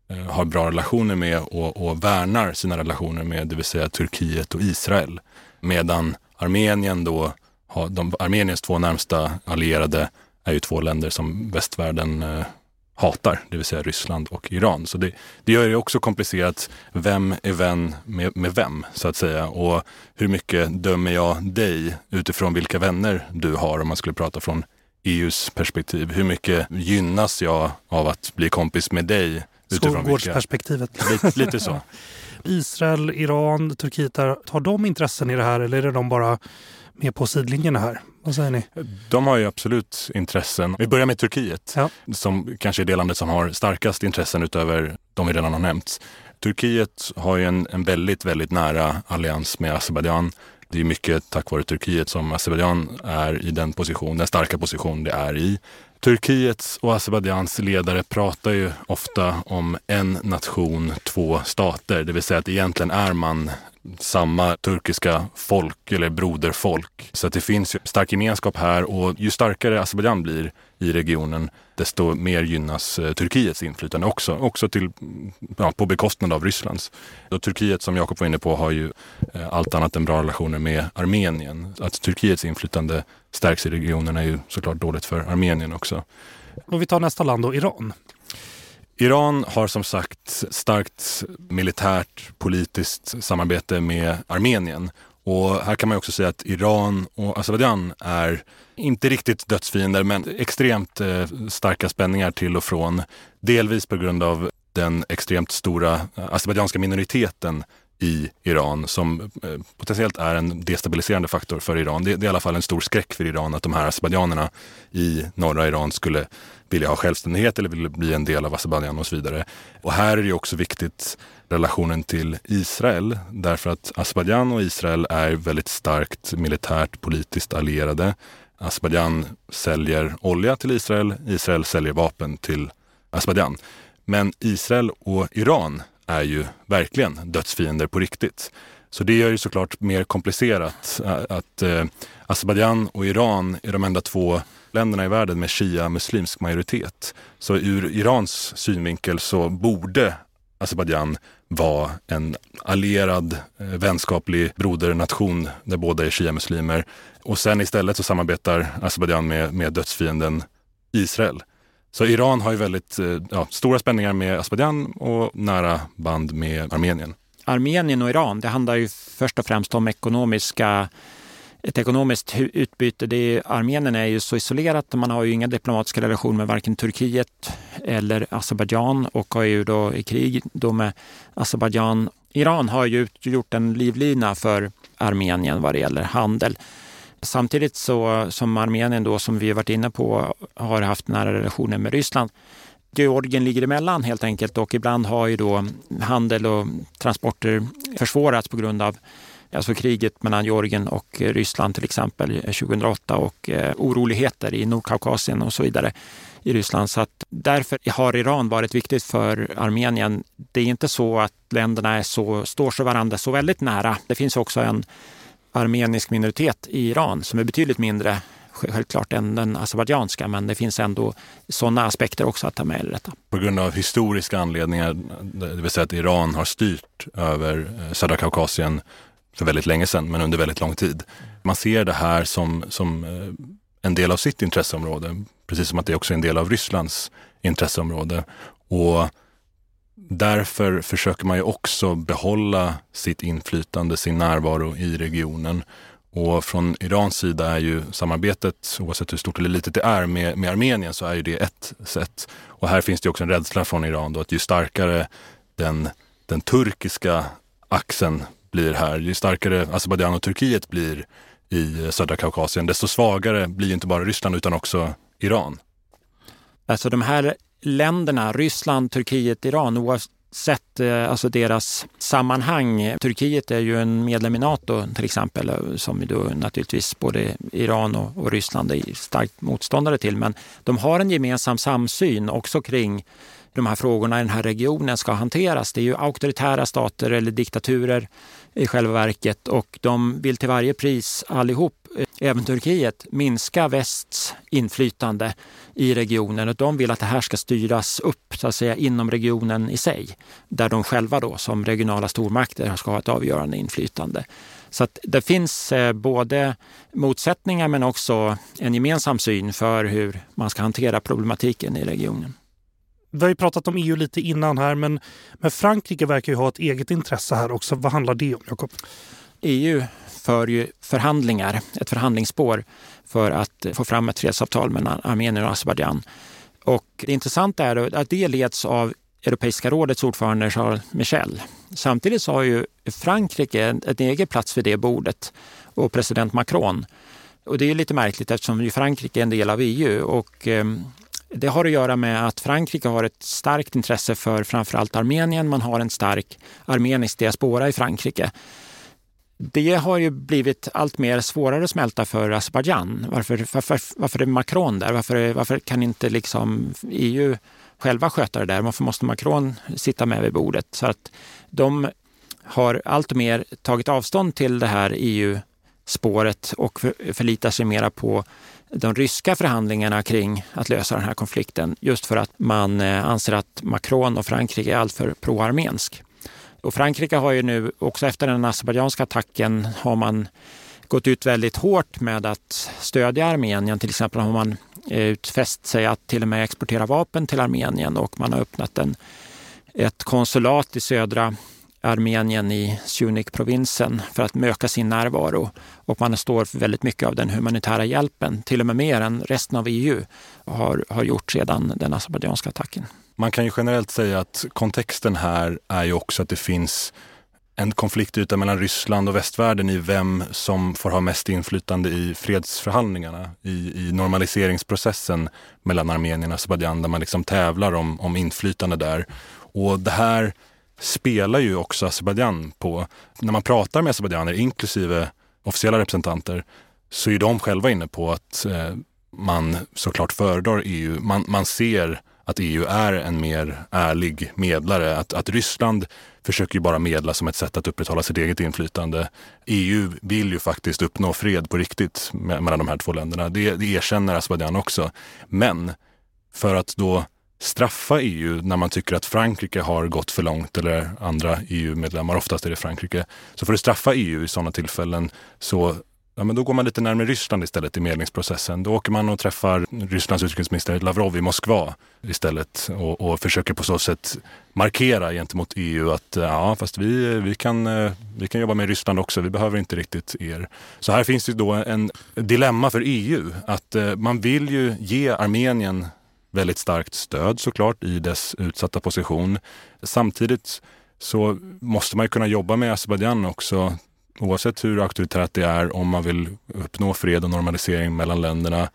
eh, har bra relationer med och, och värnar sina relationer med, det vill säga Turkiet och Israel. Medan Armenien då har, de, Armeniens två närmsta allierade är ju två länder som västvärlden eh, hatar, det vill säga Ryssland och Iran. Så det, det gör det också komplicerat. Vem är vän med, med vem, så att säga? Och hur mycket dömer jag dig utifrån vilka vänner du har, om man skulle prata från EUs perspektiv? Hur mycket gynnas jag av att bli kompis med dig? Skolgårdsperspektivet. Lite, lite så. Israel, Iran, Turkiet, har de intressen i det här eller är det de bara med på sidlinjerna här? Vad säger ni? De har ju absolut intressen. Vi börjar med Turkiet ja. som kanske är det landet som har starkast intressen utöver de vi redan har nämnt. Turkiet har ju en, en väldigt, väldigt nära allians med Azerbajdzjan. Det är mycket tack vare Turkiet som Azerbajdzjan är i den position, den starka position det är i. Turkiets och Azerbajdzjans ledare pratar ju ofta om en nation, två stater. Det vill säga att egentligen är man samma turkiska folk eller broderfolk. Så att det finns ju stark gemenskap här och ju starkare Azerbajdzjan blir i regionen desto mer gynnas eh, Turkiets inflytande också, också till, ja, på bekostnad av Rysslands. Och Turkiet som Jakob var inne på har ju eh, allt annat än bra relationer med Armenien. Att Turkiets inflytande stärks i regionen är ju såklart dåligt för Armenien också. Och vi tar nästa land då, Iran. Iran har som sagt starkt militärt politiskt samarbete med Armenien. Och här kan man också säga att Iran och Azerbajdzjan är inte riktigt dödsfiender men extremt eh, starka spänningar till och från. Delvis på grund av den extremt stora eh, azerbajdzjanska minoriteten i Iran som eh, potentiellt är en destabiliserande faktor för Iran. Det, det, är i alla fall en stor skräck för Iran att de här azerbajdzjanerna i norra Iran skulle vilja ha självständighet eller vilja bli en del av Azerbajdzjan och så vidare. Och här är det också viktigt relationen till Israel därför att Azerbajdzjan och Israel är väldigt starkt militärt politiskt allierade. Azerbajdzjan säljer olja till Israel, Israel säljer vapen till Azerbajdzjan. Men Israel och Iran är ju verkligen dödsfiender på riktigt. Så det gör ju såklart mer komplicerat att eh, Azerbajdzjan och Iran är de enda två länderna i världen med shia-muslimsk majoritet. Så ur Irans synvinkel så borde Azerbajdzjan vara en allierad, eh, vänskaplig brodernation där båda är shia-muslimer. Och sen istället så samarbetar Azerbajdzjan med, med dödsfienden Israel. Så Iran har ju väldigt eh, ja, stora spänningar med Azerbajdzjan och nära band med Armenien. Armenien och Iran, det handlar ju först och främst om ekonomiska ett ekonomiskt utbyte. Det är, Armenien är ju så isolerat. Man har ju inga diplomatiska relationer med varken Turkiet eller Azerbajdzjan och har ju då i krig då med Azerbajdzjan. Iran har ju gjort en livlina för Armenien vad det gäller handel. Samtidigt så som Armenien då, som vi varit inne på, har haft nära relationer med Ryssland. Georgien ligger emellan helt enkelt och ibland har ju då handel och transporter försvårats på grund av alltså kriget mellan Georgien och eh, Ryssland till exempel eh, 2008 och eh, oroligheter i Nordkaukasien och så vidare i Ryssland. Så att därför har Iran varit viktigt för Armenien. Det är inte så att länderna är så, står så varandra så väldigt nära. Det finns också en armenisk minoritet i Iran som är betydligt mindre självklart än den azerbajdzjanska, men det finns ändå sådana aspekter också att ta med i detta. På grund av historiska anledningar, det vill säga att Iran har styrt över södra Kaukasien för väldigt länge sedan, men under väldigt lång tid. Man ser det här som, som eh, en del av sitt intresseområde, precis som att det också är en del av Rysslands intresseområde. Och därför försöker man ju också behålla sitt inflytande, sin närvaro i regionen. Och från Irans sida är ju samarbetet, oavsett hur stort eller litet det är, med, med Armenien så är ju det ett sätt. Och här finns det också en rädsla från Iran då att ju starkare den, den turkiska axeln blir här, ju starkare Azerbajdzjan och Turkiet blir i södra Kaukasien, desto svagare blir inte bara Ryssland utan också Iran. Alltså de här länderna, Ryssland, Turkiet, Iran, oavsett eh, alltså deras sammanhang. Turkiet är ju en medlem i Nato till exempel, eh, som då naturligtvis både Iran och, och Ryssland är starkt motståndare till. Men de har en gemensam samsyn också kring de här frågorna i den här regionen ska hanteras. Det är ju auktoritära stater eller diktaturer i själva verket och de vill till varje pris allihop, eh, även Turkiet, minska västs inflytande i regionen och de vill att det här ska styras upp så att säga inom regionen i sig, där de själva då som regionala stormakter ska ha ett avgörande inflytande. Så att det finns eh, både motsättningar men också en gemensam syn för hur man ska hantera problematiken i regionen. Vi har ju pratat om EU lite innan här, men, men Frankrike verkar ju ha ett eget intresse här också. Vad handlar det om, Jakob? EU för ju förhandlingar, ett förhandlingsspår för att få fram ett fredsavtal mellan Armenien och Azerbajdzjan. Och det intressanta är att det leds av Europeiska rådets ordförande Charles Michel. Samtidigt så har ju Frankrike en, en egen plats vid det bordet och president Macron. Och det är lite märkligt eftersom ju Frankrike är en del av EU och ehm, det har att göra med att Frankrike har ett starkt intresse för framförallt Armenien. Man har en stark armenisk diaspora i Frankrike. Det har ju blivit allt mer svårare att smälta för Azerbajdzjan. Varför, varför, varför är Macron där? Varför, varför kan inte liksom EU själva sköta det där? Varför måste Macron sitta med vid bordet? Så att de har allt mer tagit avstånd till det här EU-spåret och förlitar sig mera på de ryska förhandlingarna kring att lösa den här konflikten just för att man eh, anser att Macron och Frankrike är alltför pro-armensk. Och Frankrike har ju nu, också efter den azerbajdzjanska attacken, har man gått ut väldigt hårt med att stödja Armenien. Till exempel har man eh, utfäst sig att till och med exportera vapen till Armenien och man har öppnat en, ett konsulat i södra Armenien i Sunik-provinsen för att möka sin närvaro. Och man står för väldigt mycket av den humanitära hjälpen, till och med mer än resten av EU har, har gjort sedan den azerbajdzjanska attacken. Man kan ju generellt säga att kontexten här är ju också att det finns en konfliktyta mellan Ryssland och västvärlden i vem som får ha mest inflytande i fredsförhandlingarna, i, i normaliseringsprocessen mellan Armenien och Azerbajdzjan där man liksom tävlar om, om inflytande där. Och det här spelar ju också Azerbajdzjan på. När man pratar med azerbajdzjaner, inklusive officiella representanter, så är de själva inne på att eh, man såklart föredrar EU. Man, man ser att EU är en mer ärlig medlare. Att, att Ryssland försöker ju bara medla som ett sätt att upprätthålla sitt eget inflytande. EU vill ju faktiskt uppnå fred på riktigt mellan de här två länderna. Det, det erkänner Azerbajdzjan också. Men för att då straffa EU när man tycker att Frankrike har gått för långt eller andra EU-medlemmar, oftast är det Frankrike. Så för att straffa EU i sådana tillfällen så ja, men då går man lite närmare Ryssland istället i medlingsprocessen. Då åker man och träffar Rysslands utrikesminister Lavrov i Moskva istället och, och försöker på så sätt markera gentemot EU att ja, fast vi, vi, kan, vi kan jobba med Ryssland också, vi behöver inte riktigt er. Så här finns det då en dilemma för EU att eh, man vill ju ge Armenien väldigt starkt stöd såklart i dess utsatta position. Samtidigt så måste man ju kunna jobba med Azerbajdzjan också oavsett hur auktoritärt det är om man vill uppnå fred och normalisering mellan länderna.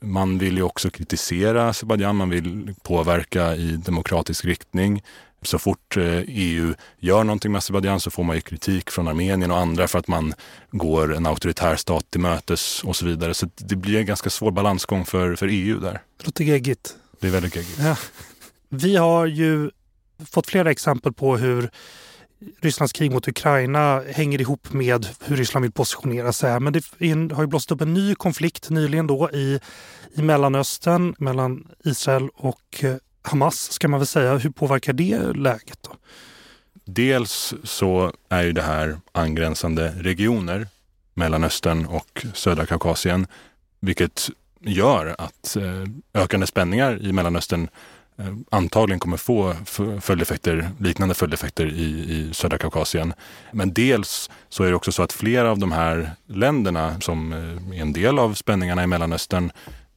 Man vill ju också kritisera Azerbajdzjan, man vill påverka i demokratisk riktning. Så fort EU eh, e gör någonting med Azerbajdzjan så får man ju kritik från Armenien och andra för att man går en auktoritär stat till mötes och så vidare. Så det blir en ganska svår balansgång för, för EU där. Det låter geggigt. Det är väldigt geggigt. Ja. Vi har ju fått flera exempel på hur Rysslands krig mot Ukraina hänger ihop med hur Ryssland vill positionera sig. Men det har ju blåst upp en ny konflikt nyligen då i, i Mellanöstern mellan Israel och eh, Hamas ska man väl säga. Hur påverkar det läget? då? Dels så är ju det här angränsande regioner, Mellanöstern och södra Kaukasien, vilket gör att eh, ökande spänningar i Mellanöstern eh, antagligen kommer få följdeffekter, liknande följdeffekter i, i södra Kaukasien. Men dels så är det också så att flera av de här länderna som eh, är en del av spänningarna i Mellanöstern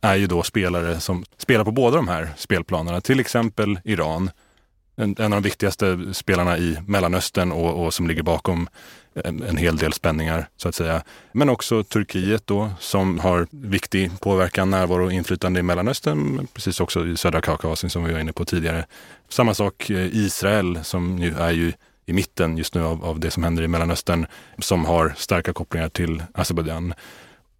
är ju då spelare som spelar på båda de här spelplanerna. Till exempel Iran, en, en av de viktigaste spelarna i Mellanöstern och, och som ligger bakom en, en, hel del spänningar så att säga. Men också Turkiet då som har viktig påverkan, närvaro och inflytande i Mellanöstern, precis också i södra Kaukasien som vi var inne på tidigare. Samma sak eh, Israel som nu är ju i mitten just nu av, av det som händer i Mellanöstern som har starka kopplingar till Azerbajdzjan.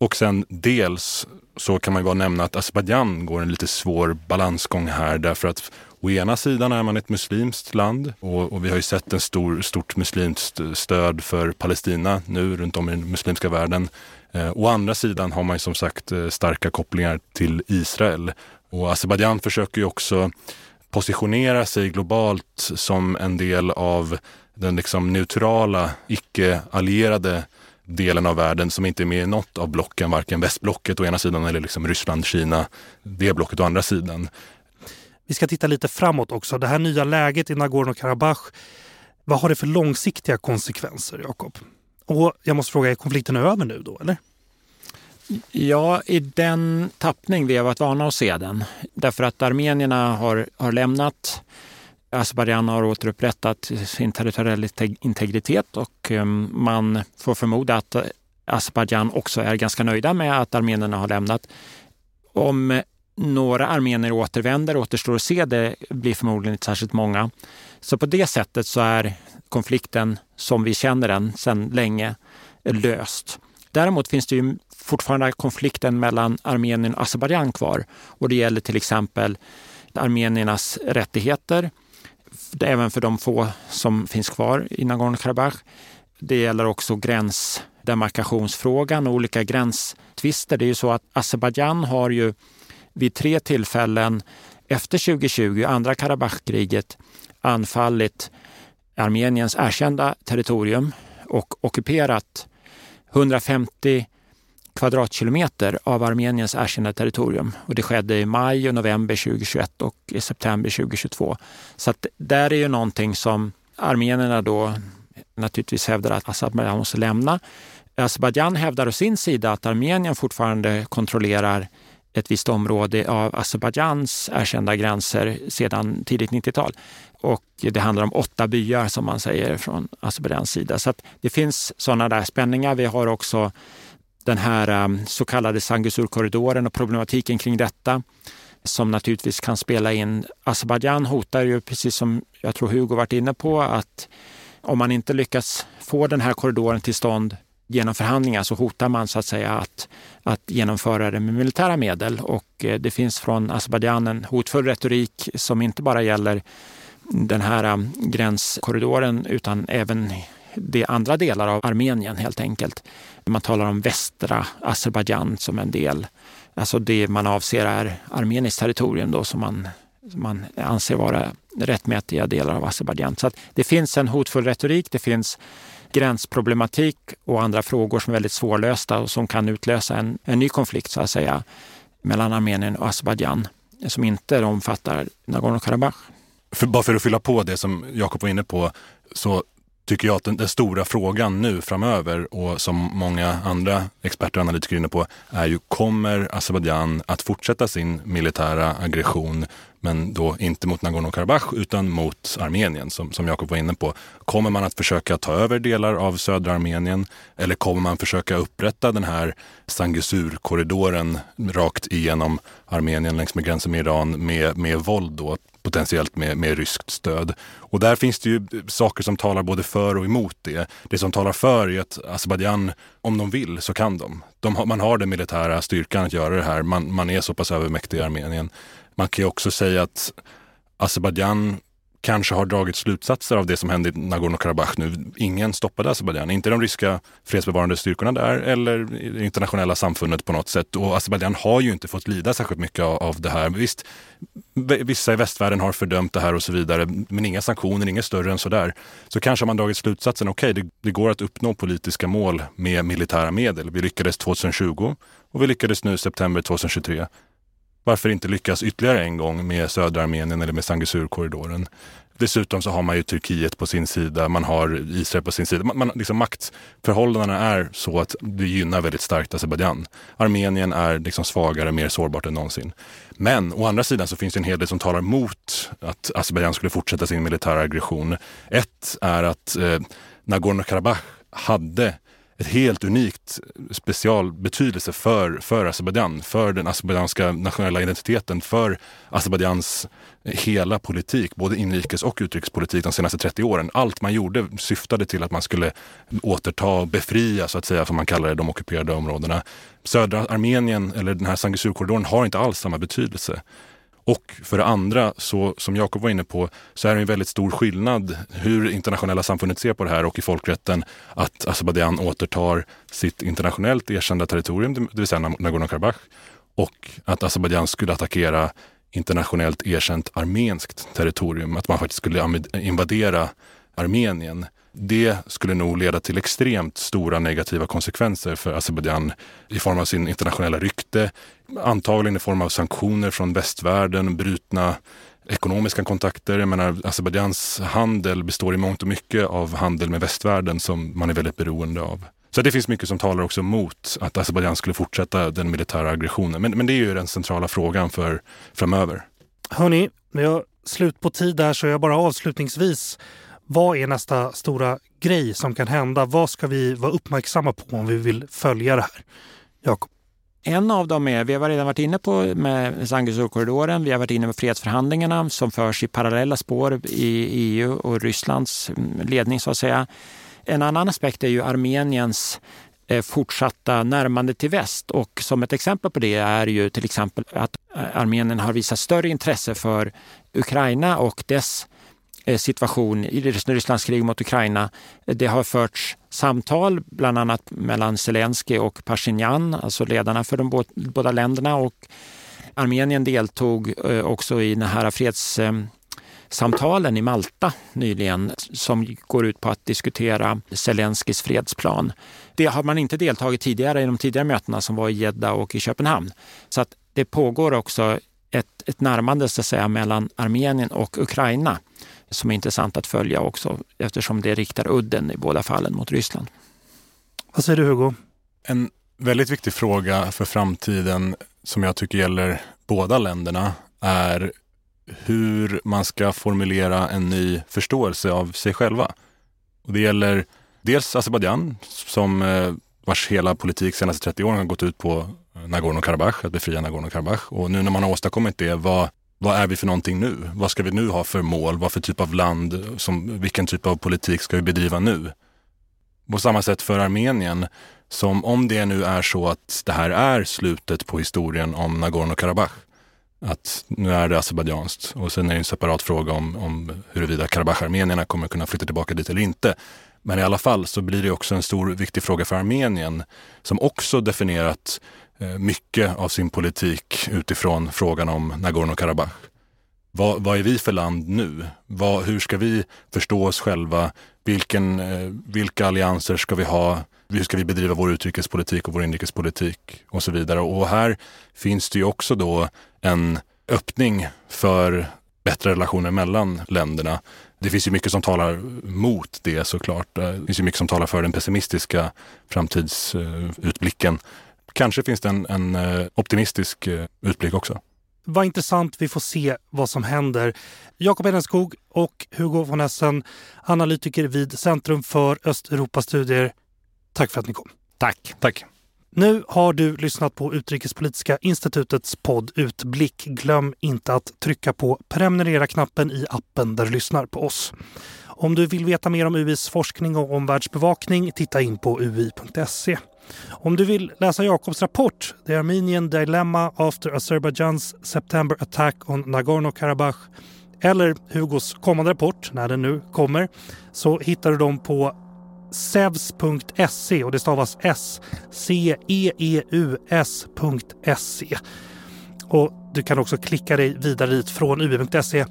Och sen dels så kan man ju bara nämna att Azerbajdzjan går en lite svår balansgång här därför att Å ena sidan är man ett muslimskt land och, och vi har ju sett en stor, stort muslimskt stöd för Palestina nu runt om i den muslimska världen. Eh, å andra sidan har man ju som sagt eh, starka kopplingar till Israel. Och Azerbajdzjan försöker ju också positionera sig globalt som en del av den liksom neutrala, icke-allierade delen av världen som inte är med i något av blocken, varken västblocket å ena sidan eller liksom Ryssland, Kina, det blocket å andra sidan. Vi ska titta lite framåt också. Det här nya läget i Nagorno-Karabach, vad har det för långsiktiga konsekvenser, Jakob? Och jag måste fråga, är konflikten över nu då, eller? Ja, i den tappning vi har varit vana att se den. Därför att armenierna har, har lämnat Azerbajdzjan har återupprättat sin territoriella integritet och ehm, man får förmoda att Azerbajdzjan också är ganska nöjda med att armenierna har lämnat. Om några armenier återvänder återstår att se. Det blir förmodligen inte särskilt många. Så på det sättet så är konflikten som vi känner den sedan länge löst. Däremot finns det ju fortfarande konflikten mellan Armenien och Azerbajdzjan kvar och det gäller till exempel armeniernas rättigheter, även för de få som finns kvar i Nagorno-Karabach. Det gäller också gränsdemarkationsfrågan och olika gränstvister. Det är ju så att Azerbajdzjan har ju vid tre tillfällen efter 2020, andra Karabachkriget, anfallit Armeniens erkända territorium och ockuperat 150 kvadratkilometer av Armeniens erkända territorium. Och det skedde i maj och november 2021 och i september 2022. Så att där är ju någonting som armenierna då naturligtvis hävdar att Azerbajdzjan måste lämna. Azerbajdzjan hävdar å sin sida att Armenien fortfarande kontrollerar ett visst område av Azerbajdzjans erkända gränser sedan tidigt 90-tal. Och det handlar om åtta byar som man säger från Azerbajdzjans sida. Så det finns sådana där spänningar. Vi har också den här eh, så kallade Sangusur-korridoren och problematiken kring detta som naturligtvis kan spela in. Azerbajdzjan hotar ju, precis som jag tror Hugo varit inne på, att om man inte lyckas få den här korridoren till stånd genom förhandlingar så hotar man så att säga att, att genomföra det med militära medel. Och eh, det finns från Azerbajdzjan en hotfull retorik som inte bara gäller den här eh, gränskorridoren utan även det är andra delar av Armenien helt enkelt. Man talar om västra Azerbajdzjan som en del. Alltså det man avser är armeniskt territorium då som man, som man anser vara rättmätiga delar av Azerbajdzjan. Så det finns en hotfull retorik, det finns gränsproblematik och andra frågor som är väldigt svårlösta och som kan utlösa en, en ny konflikt så att säga mellan Armenien och Azerbajdzjan som inte omfattar Nagorno-Karabach. För, bara för att fylla på det som Jakob var inne på så tycker jag att den, den, stora frågan nu framöver och som många andra experter och analytiker är inne på är ju kommer Azerbajdzjan att fortsätta sin militära aggression men då inte mot Nagorno-Karabach utan mot Armenien som, som Jakob var inne på. Kommer man att försöka ta över delar av södra Armenien eller kommer man försöka upprätta den här Sangisur-korridoren rakt igenom Armenien längs med gränsen med Iran med, med våld då, potentiellt med, med ryskt stöd. Och där finns det ju saker som talar både för och emot det. Det som talar för är att Azerbajdzjan, om de vill så kan de. de har, man har den militära styrkan att göra det här. Man, man är så pass övermäktig i Armenien. Man kan ju också säga att Azerbajdzjan kanske har dragit slutsatser av det som hände i Nagorno-Karabach nu. Ingen stoppade Azerbajdzjan, inte de ryska fredsbevarande styrkorna där eller det internationella samfundet på något sätt. Och Azerbajdzjan har ju inte fått lida särskilt mycket av, av det här. Visst, vissa i västvärlden har fördömt det här och så vidare, men inga sanktioner, inget större än så där. Så kanske har man dragit slutsatsen, okej, okay, det, det går att uppnå politiska mål med militära medel. Vi lyckades 2020 och vi lyckades nu i september 2023 varför inte lyckas ytterligare en gång med södra Armenien eller med Sangisurkorridoren? Dessutom så har man ju Turkiet på sin sida, man har Israel på sin sida. Man, man, liksom maktförhållandena är så att det gynnar väldigt starkt Azerbajdzjan. Armenien är liksom svagare, mer sårbart än någonsin. Men å andra sidan så finns det en hel del som talar mot att Azerbajdzjan skulle fortsätta sin militära aggression. Ett är att eh, Nagorno-Karabach hade ett helt unikt specialbetydelse för, för Azerbajdzjan, för den azerbajdzjanska nationella identiteten, för Azerbajdzjans hela politik, både inrikes och utrikespolitik de senaste 30 åren. Allt man gjorde syftade till att man skulle återta och befria, så att säga, som man kallar det, de ockuperade områdena. Södra Armenien, eller den här Sangisurkorridoren, har inte alls samma betydelse. Och för det andra, så, som Jakob var inne på, så är det en väldigt stor skillnad hur internationella samfundet ser på det här och i folkrätten att Azerbajdzjan återtar sitt internationellt erkända territorium, det vill säga Nagorno-Karabach, och att Azerbajdzjan skulle attackera internationellt erkänt armenskt territorium, att man faktiskt skulle invadera Armenien. Det skulle nog leda till extremt stora negativa konsekvenser för Azerbajdzjan i form av sin internationella rykte, antagligen i form av sanktioner från västvärlden, brutna ekonomiska kontakter. Jag menar, Azerbajdzjans handel består i mångt och mycket av handel med västvärlden som man är väldigt beroende av. Så det finns mycket som talar också mot att Azerbajdzjan skulle fortsätta den militära aggressionen. Men, men det är ju den centrala frågan för framöver. Hörni, vi har slut på tid där så jag bara avslutningsvis. Vad är nästa stora grej som kan hända? Vad ska vi vara uppmärksamma på om vi vill följa det här? Jakob? En av dem är, vi har redan varit inne på med Sangusurkorridoren, vi har varit inne med fredsförhandlingarna som förs i parallella spår i EU och Rysslands mm, ledning så att säga. En annan aspekt är ju Armeniens eh, fortsatta närmande till väst. Och som ett exempel på det är ju till exempel att eh, Armenien har visat större intresse för Ukraina och dess eh, Eh, situation i Rysslands krig mot Ukraina. Det har förts samtal, bland annat mellan Zelensky och Pashinyan, alltså ledarna för de båda länderna. Och Armenien deltog eh, också i den här fredssamtalen eh, i Malta nyligen som går ut på att diskutera Zelenskis fredsplan. Det har man inte deltagit tidigare i de tidigare mötena som var i Jeddah och i Köpenhamn. Så att det pågår också ett, ett närmande så att säga, mellan Armenien och Ukraina som är intressant att följa också eftersom det riktar udden i båda fallen mot Ryssland. Vad säger du Hugo? En väldigt viktig fråga för framtiden som jag tycker gäller båda länderna är hur man ska formulera en ny förståelse av sig själva. Och det gäller dels Azerbajdzjan som eh, vars hela politik senaste 30 åren har gått ut på Nagorno-Karabach, att befria Nagorno-Karabach. Och nu när man har åstadkommit det, vad, vad är vi för någonting nu? Vad ska vi nu ha för mål? Vad för typ av land? Som, vilken typ av politik ska vi bedriva nu? På samma sätt för Armenien, som om det nu är så att det här är slutet på historien om Nagorno-Karabach, att nu är det azerbajdzjanskt och sen är det en separat fråga om, om huruvida Karabach-armenierna kommer kunna flytta tillbaka dit eller inte. Men i alla fall så blir det också en stor viktig fråga för Armenien som också definierat Eh, mycket av sin politik utifrån frågan om Nagorno-Karabach. Vad, vad, är vi för land nu? Vad, hur ska vi förstå oss själva? Vilken, eh, vilka allianser ska vi ha? Hur ska vi bedriva vår utrikespolitik och vår inrikespolitik och så vidare? Och här finns det ju också då en öppning för bättre relationer mellan länderna. Det finns ju mycket som talar mot det såklart. Eh, det finns ju mycket som talar för den pessimistiska framtidsutblicken. Kanske finns det en, en eh, optimistisk eh, utblick också. Vad intressant. Vi får se vad som händer. Jakob Edenskog och Hugo von Essen, analytiker vid Centrum för Östeuropastudier. Tack för att ni kom. Tack. Tack. Nu har du lyssnat på Utrikespolitiska institutets podd Utblick. Glöm inte att trycka på prenumerera-knappen i appen där du lyssnar på oss. Om du vill veta mer om UIs forskning och omvärldsbevakning, titta in på ui.se. Om du vill läsa Jakobs rapport The Armenian Dilemma After Azerbaijan's September Attack on Nagorno-Karabach eller Hugos kommande rapport, när den nu kommer, så hittar du dem på sevs.se och det stavas S C E E U S.se. Och du kan också klicka dig vidare dit från ub.se.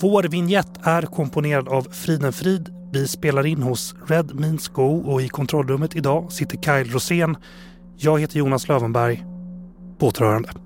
Vår vignett är komponerad av Friden Frid vi spelar in hos Red Means Go och i kontrollrummet idag sitter Kyle Rosén. Jag heter Jonas Lövenberg. På återhörande.